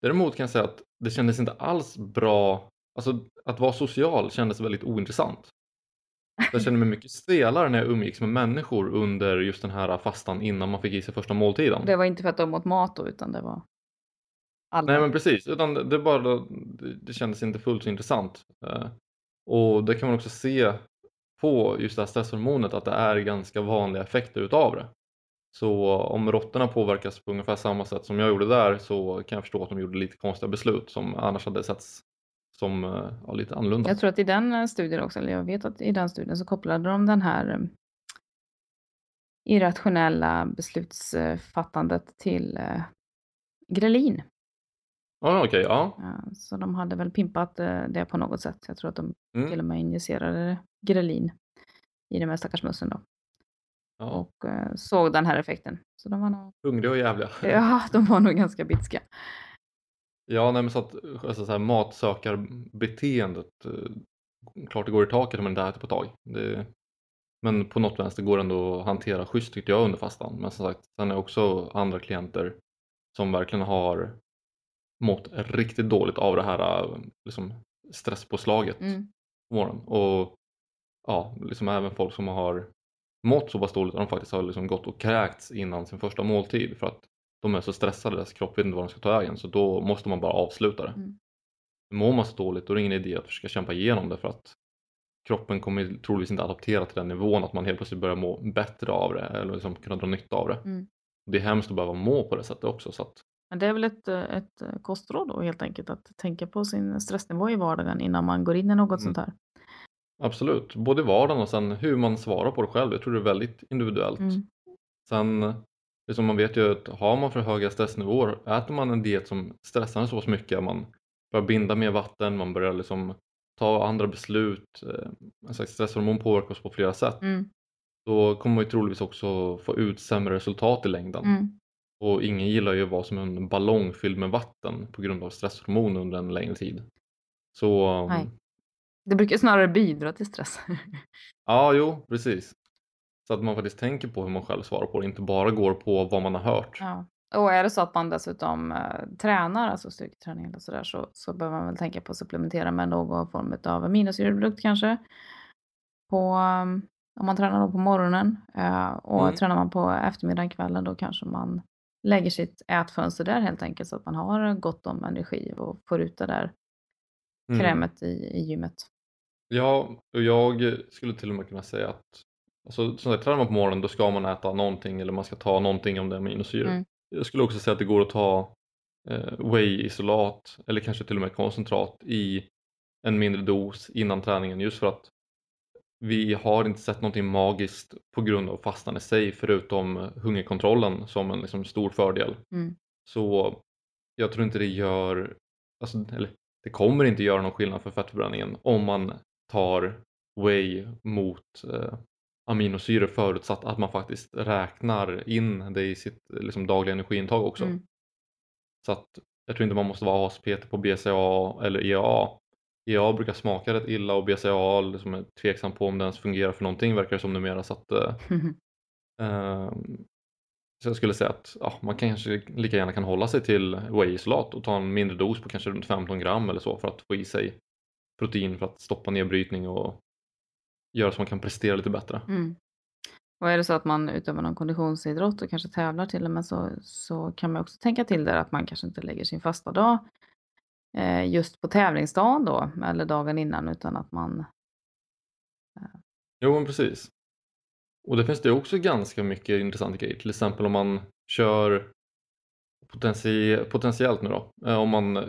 Speaker 2: Däremot kan jag säga att det kändes inte alls bra, alltså att vara social kändes väldigt ointressant. Jag kände mig mycket stelare när jag umgicks med människor under just den här fastan innan man fick i sig första måltiden.
Speaker 1: Det var inte för att de åt mat då, utan det var
Speaker 2: allmänt. Nej men precis, utan det, bara, det kändes inte fullt så intressant. Och det kan man också se på just det här stresshormonet att det är ganska vanliga effekter utav det. Så om råttorna påverkas på ungefär samma sätt som jag gjorde där så kan jag förstå att de gjorde lite konstiga beslut som annars hade setts som ja, lite annorlunda.
Speaker 1: Jag tror att i den studien också, eller jag vet att i den studien så kopplade de den här irrationella beslutsfattandet till eh, grelin.
Speaker 2: Ah, okay, ja.
Speaker 1: Så de hade väl pimpat det på något sätt. Jag tror att de
Speaker 2: Mm.
Speaker 1: till och med injicerade grelin i den här stackars mössen då.
Speaker 2: ja.
Speaker 1: Och eh, såg den här effekten. Så de var nog,
Speaker 2: Hungriga och jävliga.
Speaker 1: ja, de var nog ganska bitska.
Speaker 2: Ja, nej, men så att alltså, så här, matsökarbeteendet, eh, klart det går i taket om man inte äter på ett tag. Det, men på något vänster går det ändå att hantera schysst tyckte jag under fastan. Men som sagt, sen är också andra klienter som verkligen har mått riktigt dåligt av det här liksom, stresspåslaget
Speaker 1: Mm.
Speaker 2: på morgonen. Och ja, liksom även folk som har mått så pass dåligt att de faktiskt har liksom gått och kräkts innan sin första måltid för att de är så stressade, deras kropp vet inte var de ska ta vägen så då måste man bara avsluta det.
Speaker 1: Mm.
Speaker 2: Mår man så dåligt då är det ingen idé att försöka kämpa igenom det för att kroppen kommer troligtvis inte adaptera till den nivån att man helt plötsligt börjar må bättre av det eller liksom kunna dra nytta av det.
Speaker 1: Mm.
Speaker 2: Det är hemskt att behöva må på det sättet också så att
Speaker 1: Men det är väl ett, eh, ett kostråd då helt enkelt att tänka på sin stressnivå i vardagen innan man går in i något
Speaker 2: Mm.
Speaker 1: sånt här.
Speaker 2: absolut, både vardagen och sen hur man svarar på det själv. Jag tror det är väldigt individuellt.
Speaker 1: Mm.
Speaker 2: Sen, liksom man vet ju att har man för höga stressnivåer, äter man en diet som stressar en så pass mycket, man börjar binda mer vatten, man börjar liksom ta andra beslut, eh, en slags stresshormon påverkar oss på flera sätt,
Speaker 1: Mm.
Speaker 2: då kommer ju troligtvis också få ut sämre resultat i längden.
Speaker 1: Mm.
Speaker 2: Och ingen gillar ju att vara som en ballong fylld med vatten på grund av stresshormon under en längre tid. Så um,
Speaker 1: Nej. Det brukar snarare bidra till stress.
Speaker 2: ja, jo, precis. Så att man faktiskt tänker på hur man själv svarar på det, inte bara går på vad man har hört.
Speaker 1: ja. Och är det så att man dessutom eh, tränar, alltså styrketräning eller sådär, så, så behöver man väl tänka på att supplementera med någon form av aminosyreprodukt kanske. På, um, om man tränar då på morgonen eh, och
Speaker 2: Mm.
Speaker 1: tränar man på eftermiddagen, kvällen, då kanske man lägger sitt ätfönster där helt enkelt så att man har gott om energi och får ut det där
Speaker 2: Mm.
Speaker 1: krämet i, i gymmet.
Speaker 2: Ja, och jag skulle till och med kunna säga att alltså, som sagt, tränar man på morgonen då ska man äta någonting eller man ska ta någonting om det är aminosyror.
Speaker 1: Mm.
Speaker 2: Jag skulle också säga att det går att ta eh, whey-isolat eller kanske till och med koncentrat i en mindre dos innan träningen just för att vi har inte sett någonting magiskt på grund av fastan i sig förutom hungerkontrollen som en liksom, stor fördel.
Speaker 1: Mm.
Speaker 2: Så jag tror inte det gör, alltså, eller det kommer inte göra någon skillnad för fettförbränningen om man tar whey mot eh, aminosyror förutsatt att man faktiskt räknar in det i sitt liksom, dagliga energiintag också.
Speaker 1: Mm.
Speaker 2: Så att jag tror inte man måste vara ASPT på BCA eller EAA. EAA brukar smaka rätt illa och BCA liksom är tveksam på om det ens fungerar för någonting verkar det som numera. Så att, eh, Ehm, Så jag skulle säga att ja, man kanske lika gärna kan hålla sig till whey-isolat och ta en mindre dos på kanske runt 15 gram eller så för att få i sig protein för att stoppa nedbrytning och göra så man kan prestera lite bättre.
Speaker 1: Mm. Och är det så att man utövar någon konditionsidrott och kanske tävlar till och med så, så kan man också tänka till där att man kanske inte lägger sin fasta dag just på tävlingsdagen då eller dagen innan utan att man
Speaker 2: Jo men precis. Och det finns det också ganska mycket intressanta grejer. Till exempel om man kör potenti potentiellt nu då. eh, Om man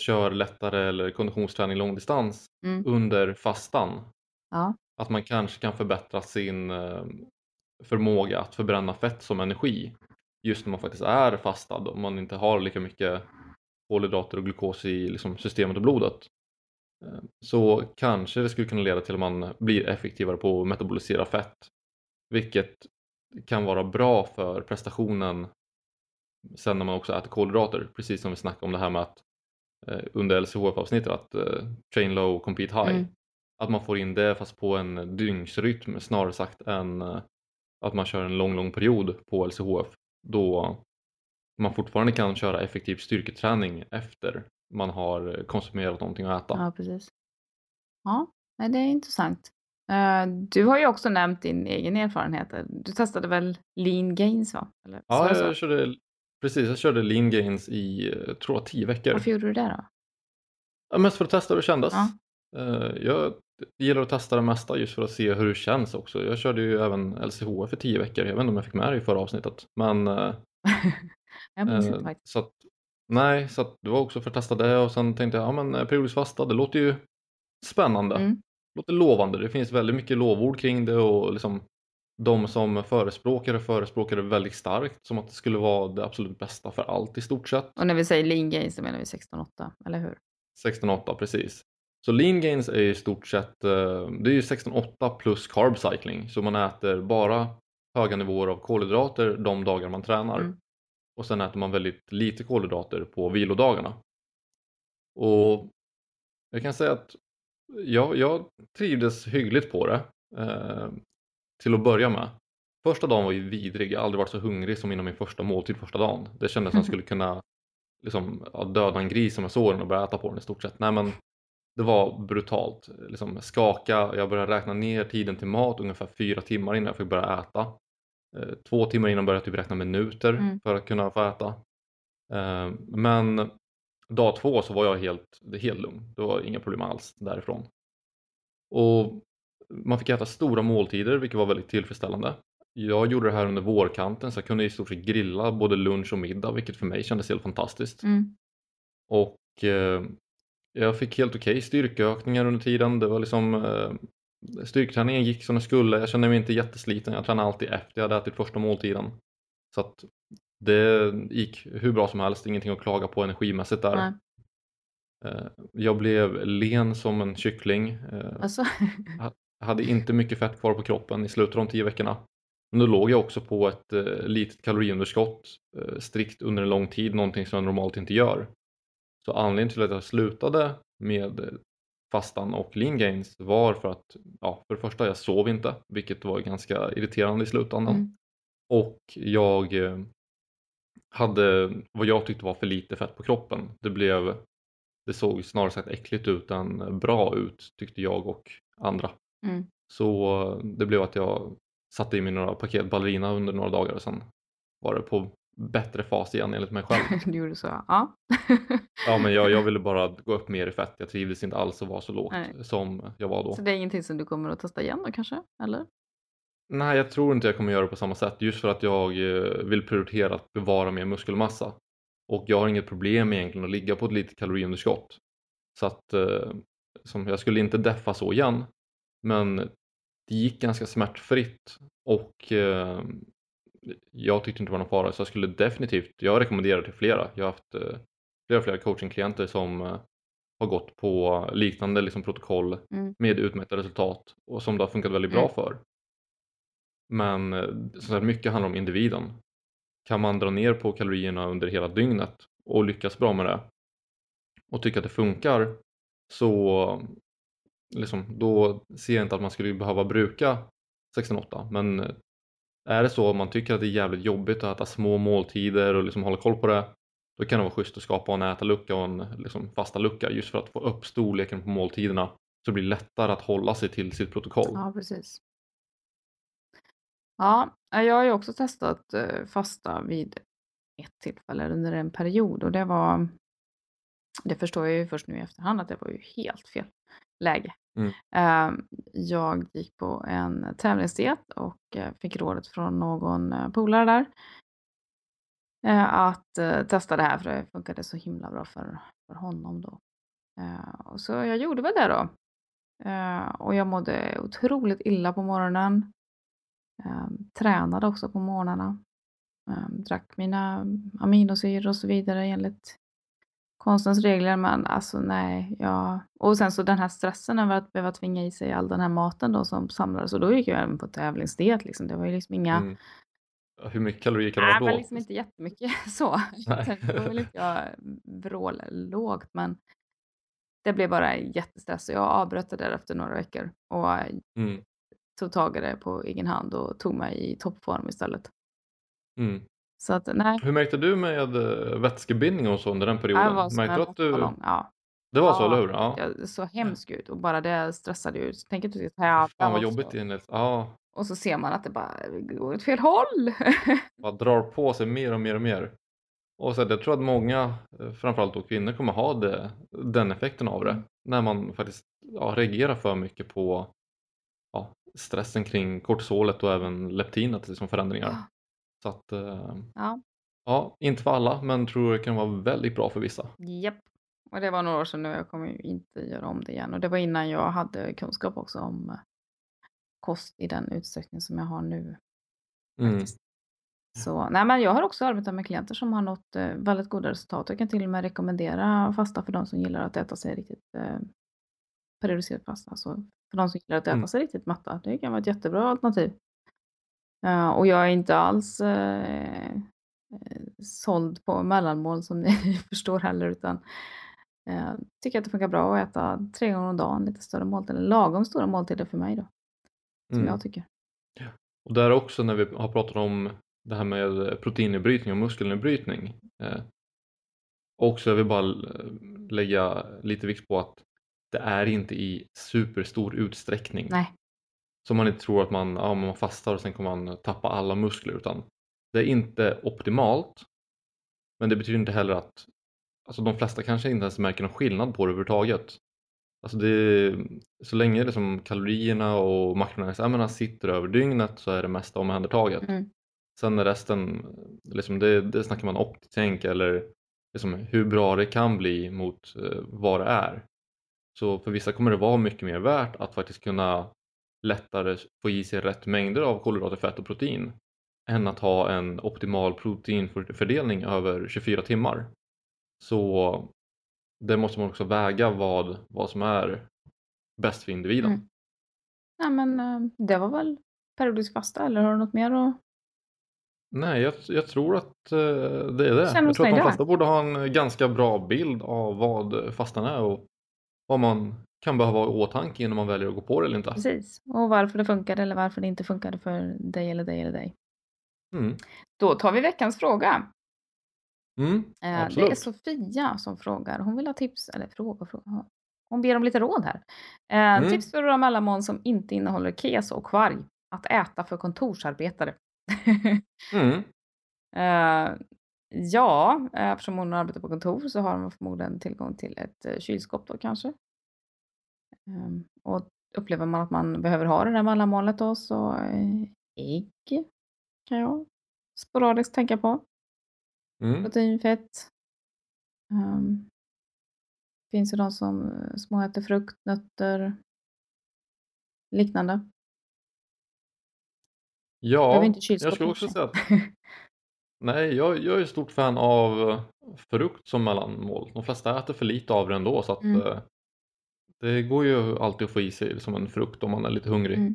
Speaker 2: kör lättare eller konditionsträning långdistans
Speaker 1: mm,
Speaker 2: under fastan.
Speaker 1: ja,
Speaker 2: Att man kanske kan förbättra sin eh, förmåga att förbränna fett som energi. Just när man faktiskt är fastad och man inte har lika mycket kolhydrater och glukos i liksom, systemet och blodet. Eh, Så kanske det skulle kunna leda till att man blir effektivare på att metabolisera fett. Vilket kan vara bra för prestationen sen när man också äter kolhydrater. Precis som vi snackade om det här med att eh, under LCHF-avsnittet att eh, train low, compete high.
Speaker 1: Mm.
Speaker 2: Att man får in det fast på en dygnsrytm snarare sagt än att man kör en lång, lång period på LCHF. Då man fortfarande kan köra effektiv styrketräning efter man har konsumerat någonting att äta.
Speaker 1: ja precis. Ja, det är intressant. Eh, du har ju också nämnt din egen erfarenhet. Du testade väl lean gains va? Eller,
Speaker 2: Ja, jag körde, precis, jag körde lean gains i, eh, tror jag, tio veckor.
Speaker 1: Varför gjorde du det då?
Speaker 2: Ja, mest för att testa hur det kändes.
Speaker 1: Ja.
Speaker 2: Eh, Jag gillar att testa det mesta just för att se hur det känns också. Jag körde ju även LCHF i tio veckor. Jag vet inte om jag fick med det i förra avsnittet. Men,
Speaker 1: jag minns
Speaker 2: eh,
Speaker 1: inte faktiskt.
Speaker 2: så att, nej, så att det var också för att testa det och sen tänkte jag, ja men eh, periodisk fasta, det låter ju spännande.
Speaker 1: Mm.
Speaker 2: Det låter lovande. Det finns väldigt mycket lovord kring det och liksom de som förespråkar det förespråkar det väldigt starkt som att det skulle vara det absolut bästa för allt i stort sett.
Speaker 1: Och när vi säger lean gains så menar vi 16-8, eller hur?
Speaker 2: 16-8 precis. Så lean gains är i stort sett eh, det är ju 16-8 plus carb cycling så man äter bara höga nivåer av kolhydrater de dagar man tränar
Speaker 1: Mm.
Speaker 2: Och sen äter man väldigt lite kolhydrater på vilodagarna. Och jag kan säga att jag, jag trivdes hyggligt på det eh, till att börja med. Första dagen var ju vidrig, jag har aldrig varit så hungrig som innan min första måltid första dagen. Det kändes som jag skulle kunna liksom, döda en gris som jag såg den och börja äta på den i stort sett. Nej men det var brutalt. Liksom, skaka, jag började räkna ner tiden till mat ungefär fyra timmar innan jag fick börja äta. Eh, två timmar innan började jag typ räkna minuter
Speaker 1: Mm.
Speaker 2: för att kunna få äta. Eh, men dag två så var jag helt, helt lugn. Det var inga problem alls därifrån. Och man fick äta stora måltider vilket var väldigt tillfredsställande. Jag gjorde det här under vårkanten så jag kunde i stort sett grilla både lunch och middag vilket för mig kändes helt fantastiskt.
Speaker 1: Mm.
Speaker 2: Och eh, jag fick helt okej styrkeökningar under tiden. Det var liksom eh, Styrketräningen gick som den skulle. Jag kände mig inte jättesliten. Jag tränade alltid efter jag hade ätit första måltiden. Så att det gick hur bra som helst. Ingenting att klaga på energimässigt där.
Speaker 1: Nej.
Speaker 2: Eh, Jag blev len som en kyckling. Eh,
Speaker 1: Alltså,
Speaker 2: Jag hade inte mycket fett kvar på kroppen i slutet av de tio veckorna. Men då låg jag också på ett eh, litet kaloriunderskott strikt under en lång tid, någonting som jag normalt inte gör. Så anledningen till att jag slutade med fastan och lean gains var för att, ja, för det första jag sov inte, vilket var ganska irriterande i slutändan.
Speaker 1: Mm.
Speaker 2: Och jag eh, hade vad jag tyckte var för lite fett på kroppen. Det blev, det såg snarare sagt äckligt ut än bra ut tyckte jag och andra.
Speaker 1: mm.
Speaker 2: Så eh, det blev att jag satte i mig några paket ballerina under några dagar och sen var det på bättre fas igen enligt mig själv.
Speaker 1: du gjorde så. Ja.
Speaker 2: Ja men jag, jag ville bara gå upp mer i fett. Jag trivdes inte alls att vara så lågt
Speaker 1: Nej.
Speaker 2: som jag var då.
Speaker 1: så det är ingenting som du kommer att testa igen då kanske? Eller?
Speaker 2: Nej jag tror inte jag kommer göra det på samma sätt just för att jag eh, vill prioritera att bevara mer muskelmassa. Och jag har inget problem egentligen att ligga på ett litet kaloriunderskott. Så att eh, som, jag skulle inte deffa så igen. Men det gick ganska smärtfritt och eh, jag tyckte inte det var någon fara så jag skulle definitivt, jag rekommenderar till flera. Jag har haft eh, flera flera coachingklienter som eh, har gått på liknande liksom, protokoll
Speaker 1: Mm.
Speaker 2: med utmätta resultat och som det har funkat väldigt bra
Speaker 1: Mm.
Speaker 2: för. Men eh, som sagt, mycket handlar om individen. Kan man dra ner på kalorierna under hela dygnet och lyckas bra med det och tycka att det funkar så liksom, då ser jag inte att man skulle behöva bruka 16-8 men eh, är det så att man tycker att det är jävligt jobbigt att äta små måltider och liksom hålla koll på det då kan det vara schysst att skapa en ätarlucka och en liksom, fasta lucka just för att få upp storleken på måltiderna så det blir lättare att hålla sig till sitt protokoll.
Speaker 1: Ja, precis. Ja, eh, jag har ju också testat eh, fasta vid ett tillfälle under en period och det var det förstår jag ju först nu i efterhand att det var ju helt fel läge.
Speaker 2: Mm.
Speaker 1: Eh, Jag gick på en tävlingsdiet och eh, fick rådet från någon eh, polare där eh, att testa det här för det funkade så himla bra för, för honom då. Och så jag gjorde väl det då. Och jag mådde otroligt illa på morgonen. Eh, Tränade också på morgnarna. Eh, Drack mina aminosyror och så vidare enligt konstens regler men alltså nej, jag... Och sen så den här stressen över att behöva tvinga i sig all den här maten då som samlades och då gick jag även på tävlingsdiet liksom. Det var ju liksom inga...
Speaker 2: Mm. Hur mycket kalorier kan det vara
Speaker 1: men
Speaker 2: då?
Speaker 1: liksom inte jättemycket så.
Speaker 2: Nej.
Speaker 1: Var väl inte jag vrållågt men det blev bara jättestress och jag avbröt det där efter några veckor och
Speaker 2: Mm.
Speaker 1: tog tag i det på egen hand och tog mig i toppform istället.
Speaker 2: Mm.
Speaker 1: Så att nej,
Speaker 2: Hur märkte du med eh, vätskebildning och så under den perioden?
Speaker 1: jag var
Speaker 2: märkte du att du...
Speaker 1: Ja,
Speaker 2: Det var så,
Speaker 1: Ja,
Speaker 2: eller hur? Ja.
Speaker 1: jag såg hemsk ut och bara det stressade ju. Så tänk att du ska tävla
Speaker 2: Fan vad jobbigt
Speaker 1: så-
Speaker 2: enligt... Ja,
Speaker 1: Och så ser man att det bara går åt fel håll.
Speaker 2: bara drar på sig mer och mer och mer. Och så, jag tror att många, eh, framförallt då kvinnor, kommer ha det, den effekten av det.
Speaker 1: Mm.
Speaker 2: När man faktiskt ja, reagerar för mycket på ja, stressen kring kortisolet och även leptinet, liksom förändringar. Så att, eh,
Speaker 1: Ja,
Speaker 2: ja, inte för alla, men tror det kan vara väldigt bra för vissa.
Speaker 1: japp. Och det var några år sedan nu. Jag kommer ju inte göra om det igen. Och det var innan jag hade kunskap också om eh, kost i den utsträckning som jag har nu.
Speaker 2: Mm.
Speaker 1: Så, nej, men jag har också arbetat med klienter som har nått eh, väldigt goda resultat. Jag kan till och med rekommendera fasta för de som gillar att äta sig riktigt eh, periodiserad fasta. Alltså för de som gillar att äta
Speaker 2: Mm.
Speaker 1: sig riktigt matta. Det kan vara ett jättebra alternativ. Eh, och jag är inte alls eh, såld på mellanmål som ni förstår heller. Utan Eh, tycker att det funkar bra att äta tre gånger om dagen, lite större måltider, lagom stora måltider för mig då. Som
Speaker 2: Mm.
Speaker 1: jag tycker.
Speaker 2: Och där också när vi har pratat om det här med proteinnedbrytning och muskelnedbrytning. Eh, också jag vill bara lägga lite vikt på att det är inte i superstor utsträckning.
Speaker 1: Nej,
Speaker 2: Så man inte tror att man, ja, man fastar och sen kommer man tappa alla muskler utan det är inte optimalt. Men det betyder inte heller att alltså de flesta kanske inte ens märker någon skillnad på det överhuvudtaget. Alltså det, så länge det som kalorierna och makronäringsämnena sitter över dygnet så är det mesta omhändertaget.
Speaker 1: Mm.
Speaker 2: Sen är resten, liksom det, det snackar man optitänk eller liksom hur bra det kan bli mot eh, vad det är. Så för vissa kommer det vara mycket mer värt att faktiskt kunna lättare få i sig rätt mängder av kolhydrater, fett och protein än att ha en optimal proteinfördelning över 24 timmar. Så det måste man också väga vad, vad som är bäst för individen.
Speaker 1: Mm. Nej, men eh, det var väl periodisk fasta eller har du något mer att...
Speaker 2: Nej, jag, jag tror att eh, det är det.
Speaker 1: Känner
Speaker 2: Jag tror att de flesta borde ha en ganska bra bild av vad fastan är och vad man kan behöva ha i åtanke innan man väljer att gå på det eller inte.
Speaker 1: Precis. Och varför det funkade eller varför det inte funkade för dig eller dig eller dig.
Speaker 2: Mm.
Speaker 1: Då tar vi veckans fråga.
Speaker 2: Mm,
Speaker 1: Eh, Det är. Sofia som frågar. Hon vill ha tips, eller fråga, fråga. Hon ber om lite råd här. Eh,
Speaker 2: Mm.
Speaker 1: Tips för våra mellanmål som inte innehåller keso och kvarg. Att äta för kontorsarbetare.
Speaker 2: Mm.
Speaker 1: Eh, ja, eftersom hon arbetar på kontor så har hon förmodligen tillgång till ett kylskåp då kanske. Ehm, och upplever man att man behöver ha det där mellanmålet då så eh, ägg kan jag sporadiskt tänka på.
Speaker 2: Mm.
Speaker 1: Proteinfett. Um, finns ju de som eh, småäter frukt, nötter, liknande.
Speaker 2: Ja, jag skulle också säga att nej, jag, jag är stort fan av eh, frukt som mellanmål. De flesta äter för lite av det ändå så att
Speaker 1: Mm.
Speaker 2: Det går ju alltid att få i sig som en frukt om man är lite hungrig.
Speaker 1: Mm.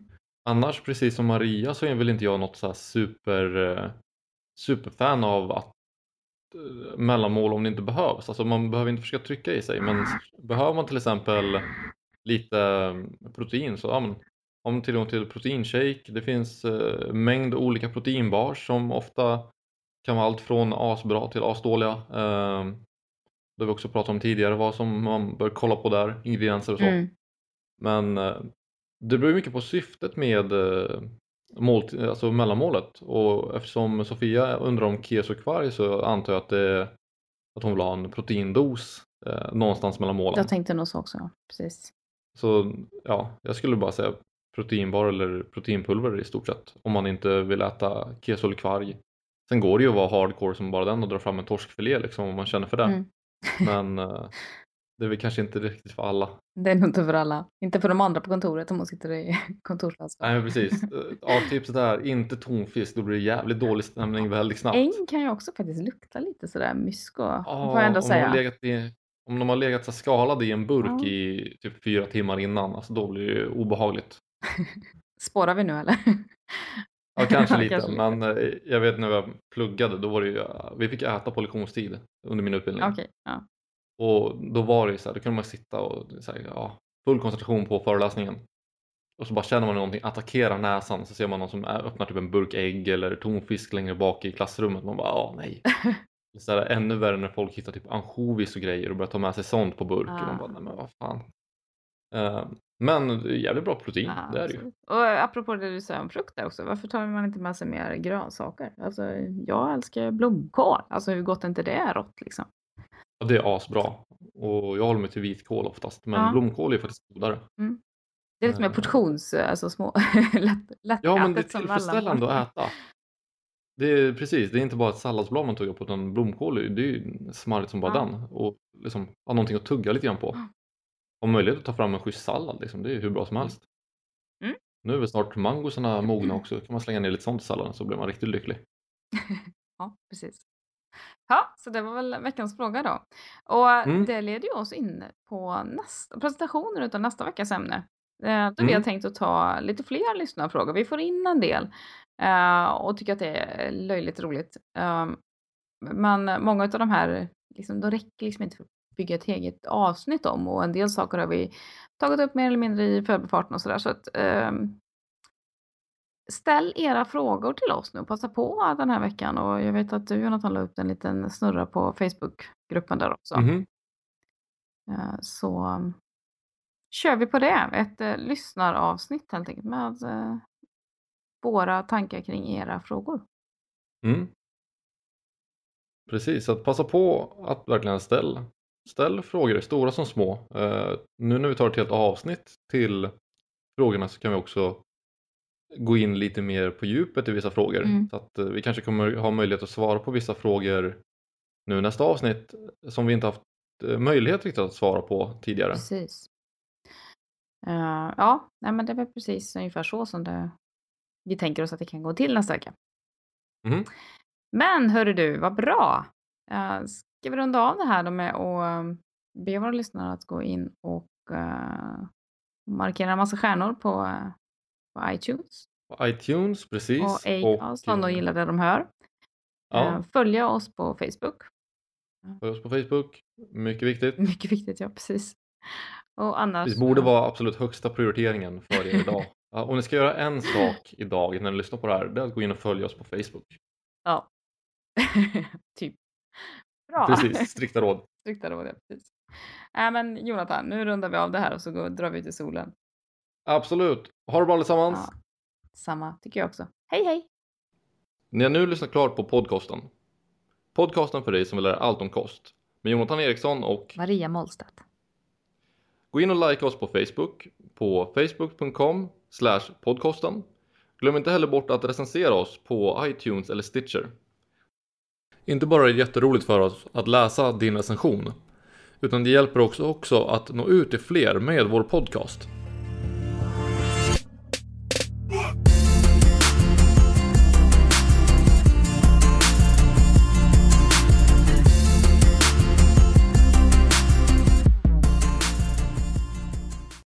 Speaker 2: Annars, precis som Maria, så är väl inte jag något så super, eh, superfan av att eh, mellanmål om det inte behövs. Alltså man behöver inte försöka trycka i sig men behöver man till exempel lite eh, protein så ja, men, man tillgång till proteinshake. Det finns eh, mängd olika proteinbars som ofta kan vara allt från asbra till asdåliga. Eh, det har vi också pratat om tidigare vad som man bör kolla på där, ingredienser och så.
Speaker 1: Mm.
Speaker 2: Men eh, det beror mycket på syftet med eh, målt, alltså mellanmålet och eftersom Sofia undrar om keso kvarg så antar jag att, det, att hon vill ha en proteindos eh, någonstans mellan målen.
Speaker 1: Jag tänkte nog så också. Ja. Precis.
Speaker 2: Så ja, jag skulle bara säga proteinbar eller proteinpulver i stort sett om man inte vill äta keso eller kvarg. Sen går det ju att vara hardcore som bara den och dra fram en torskfilé liksom om man känner för det.
Speaker 1: Mm.
Speaker 2: Men eh, det är väl kanske inte riktigt för alla.
Speaker 1: Det är nog inte för alla. Inte för de andra på kontoret om man sitter i kontorslandskap.
Speaker 2: Nej precis. Eh, Ja, tipset är inte tonfisk, då blir det jävligt dålig stämning väldigt snabbt.
Speaker 1: Ägg kan ju också faktiskt lukta lite sådär mysko.
Speaker 2: Ja,
Speaker 1: får jag ändå
Speaker 2: om, de har
Speaker 1: säga.
Speaker 2: legat i, om de har legat så skalade i en burk
Speaker 1: Ja.
Speaker 2: i typ fyra timmar innan, alltså då blir det obehagligt.
Speaker 1: Spårar vi nu eller?
Speaker 2: Ja, kanske lite,
Speaker 1: Kanske
Speaker 2: men eh, jag vet när jag pluggade, då var det ju, vi fick äta på lektionstid under min utbildning.
Speaker 1: Okej, ja.
Speaker 2: Och då var det ju så här, då kunde man sitta och så här, ja, full koncentration på föreläsningen. Och så bara känner man någonting attackera näsan så ser man någon som är, öppnar typ en burk ägg eller tonfisk längre bak i klassrummet. Man bara, ja nej. Så här, ännu värre när folk hittar typ ansjovis och grejer och börjar ta med sig sånt på burk. Och
Speaker 1: Ah.
Speaker 2: man bara, nej men vad fan. Eh, men jävligt bra protein,
Speaker 1: Ja,
Speaker 2: det är det ju.
Speaker 1: Och eh, apropå det du säger om frukt där också. Varför tar man inte med sig mer grönsaker? Alltså, jag älskar blomkål. Alltså hur gott är inte det rått liksom?
Speaker 2: Ja, det är asbra. Och jag håller mig till vitkål oftast. Men
Speaker 1: Ja.
Speaker 2: blomkål är faktiskt godare.
Speaker 1: Det är lite mer
Speaker 2: Eh.
Speaker 1: portions, alltså små, lätt, lättätet
Speaker 2: Ja men det är tillfredsställande att äta. Det är precis, det är inte bara ett salladsblad man tuggar på utan blomkål det är ju smarrigt som bara
Speaker 1: Ja.
Speaker 2: den. Och liksom ha någonting att tugga lite grann på. Om möjlighet att ta fram en schysst sallad liksom, det är ju hur bra som helst.
Speaker 1: Mm.
Speaker 2: Nu är väl snart mangosarna mogna också, kan man slänga ner lite sånt i salladen så blir man riktigt lycklig.
Speaker 1: Ja, precis. Ja, så det var väl veckans fråga då. Och
Speaker 2: Mm.
Speaker 1: det leder ju oss in på nästa, presentationen utav nästa veckas ämne. Eh, Då vi
Speaker 2: Mm.
Speaker 1: har tänkt att ta lite fler lyssnarfrågor. Vi får in en del eh, och tycker att det är löjligt roligt. Um, men många av de här, liksom, de räcker liksom inte för bygga ett eget avsnitt om och en del saker har vi tagit upp mer eller mindre i förbifarten och sådär. Så att, eh, ställ era frågor till oss nu. Passa på den här veckan och jag vet att du Jonathan la upp en liten snurra på Facebookgruppen där också.
Speaker 2: Mhm.
Speaker 1: Eh, så um, kör vi på det. Ett eh, lyssnaravsnitt helt enkelt med eh, våra tankar kring era frågor.
Speaker 2: Mm. Precis, så att passa på att verkligen ställa ställ frågor, stora som små. Eh, nu när vi tar ett helt avsnitt till frågorna så kan vi också gå in lite mer på djupet i vissa frågor.
Speaker 1: Mm.
Speaker 2: Så att eh, vi kanske kommer ha möjlighet att svara på vissa frågor nu nästa avsnitt som vi inte haft eh, möjlighet riktigt att svara på tidigare.
Speaker 1: Precis. Eh, ja, nej, men det är väl precis ungefär så som det, vi tänker oss att det kan gå till nästa vecka.
Speaker 2: Mhm.
Speaker 1: Men hörru du, vad bra! Uh, ska vi runda av det här då med att eh, be våra lyssnare att gå in och eh, markera en massa stjärnor på, eh, på iTunes
Speaker 2: På iTunes, precis.
Speaker 1: och Acast om de gillar det de hör.
Speaker 2: Ja,
Speaker 1: följa oss på Facebook.
Speaker 2: följ oss på Facebook, mycket viktigt.
Speaker 1: Mycket viktigt, ja precis. Och annars...
Speaker 2: Det borde vara absolut högsta prioriteringen för er idag. Om ni ska göra en sak idag när ni lyssnar på det här, det är att gå in och följa oss på Facebook.
Speaker 1: Ja. typ. Bra.
Speaker 2: Precis, strikta råd.
Speaker 1: Strikta råd, ja, precis. Äh, men Jonathan, nu rundar vi av det här och så går, drar vi ut i solen.
Speaker 2: Absolut. Ha det bra allesammans.
Speaker 1: Ja. Samma tycker jag också. Hej hej!
Speaker 2: Ni har nu lyssnat klart på podcasten. Podcasten för dig som vill lära allt om kost. Med Jonathan Eriksson och
Speaker 1: Maria Mollstedt.
Speaker 2: gå in och likea oss på Facebook på facebook.com podcasten. Glöm inte heller bort att recensera oss på iTunes eller Stitcher. Inte bara är det jätteroligt för oss att läsa din recension, utan det hjälper också, också att nå ut till fler med vår podcast.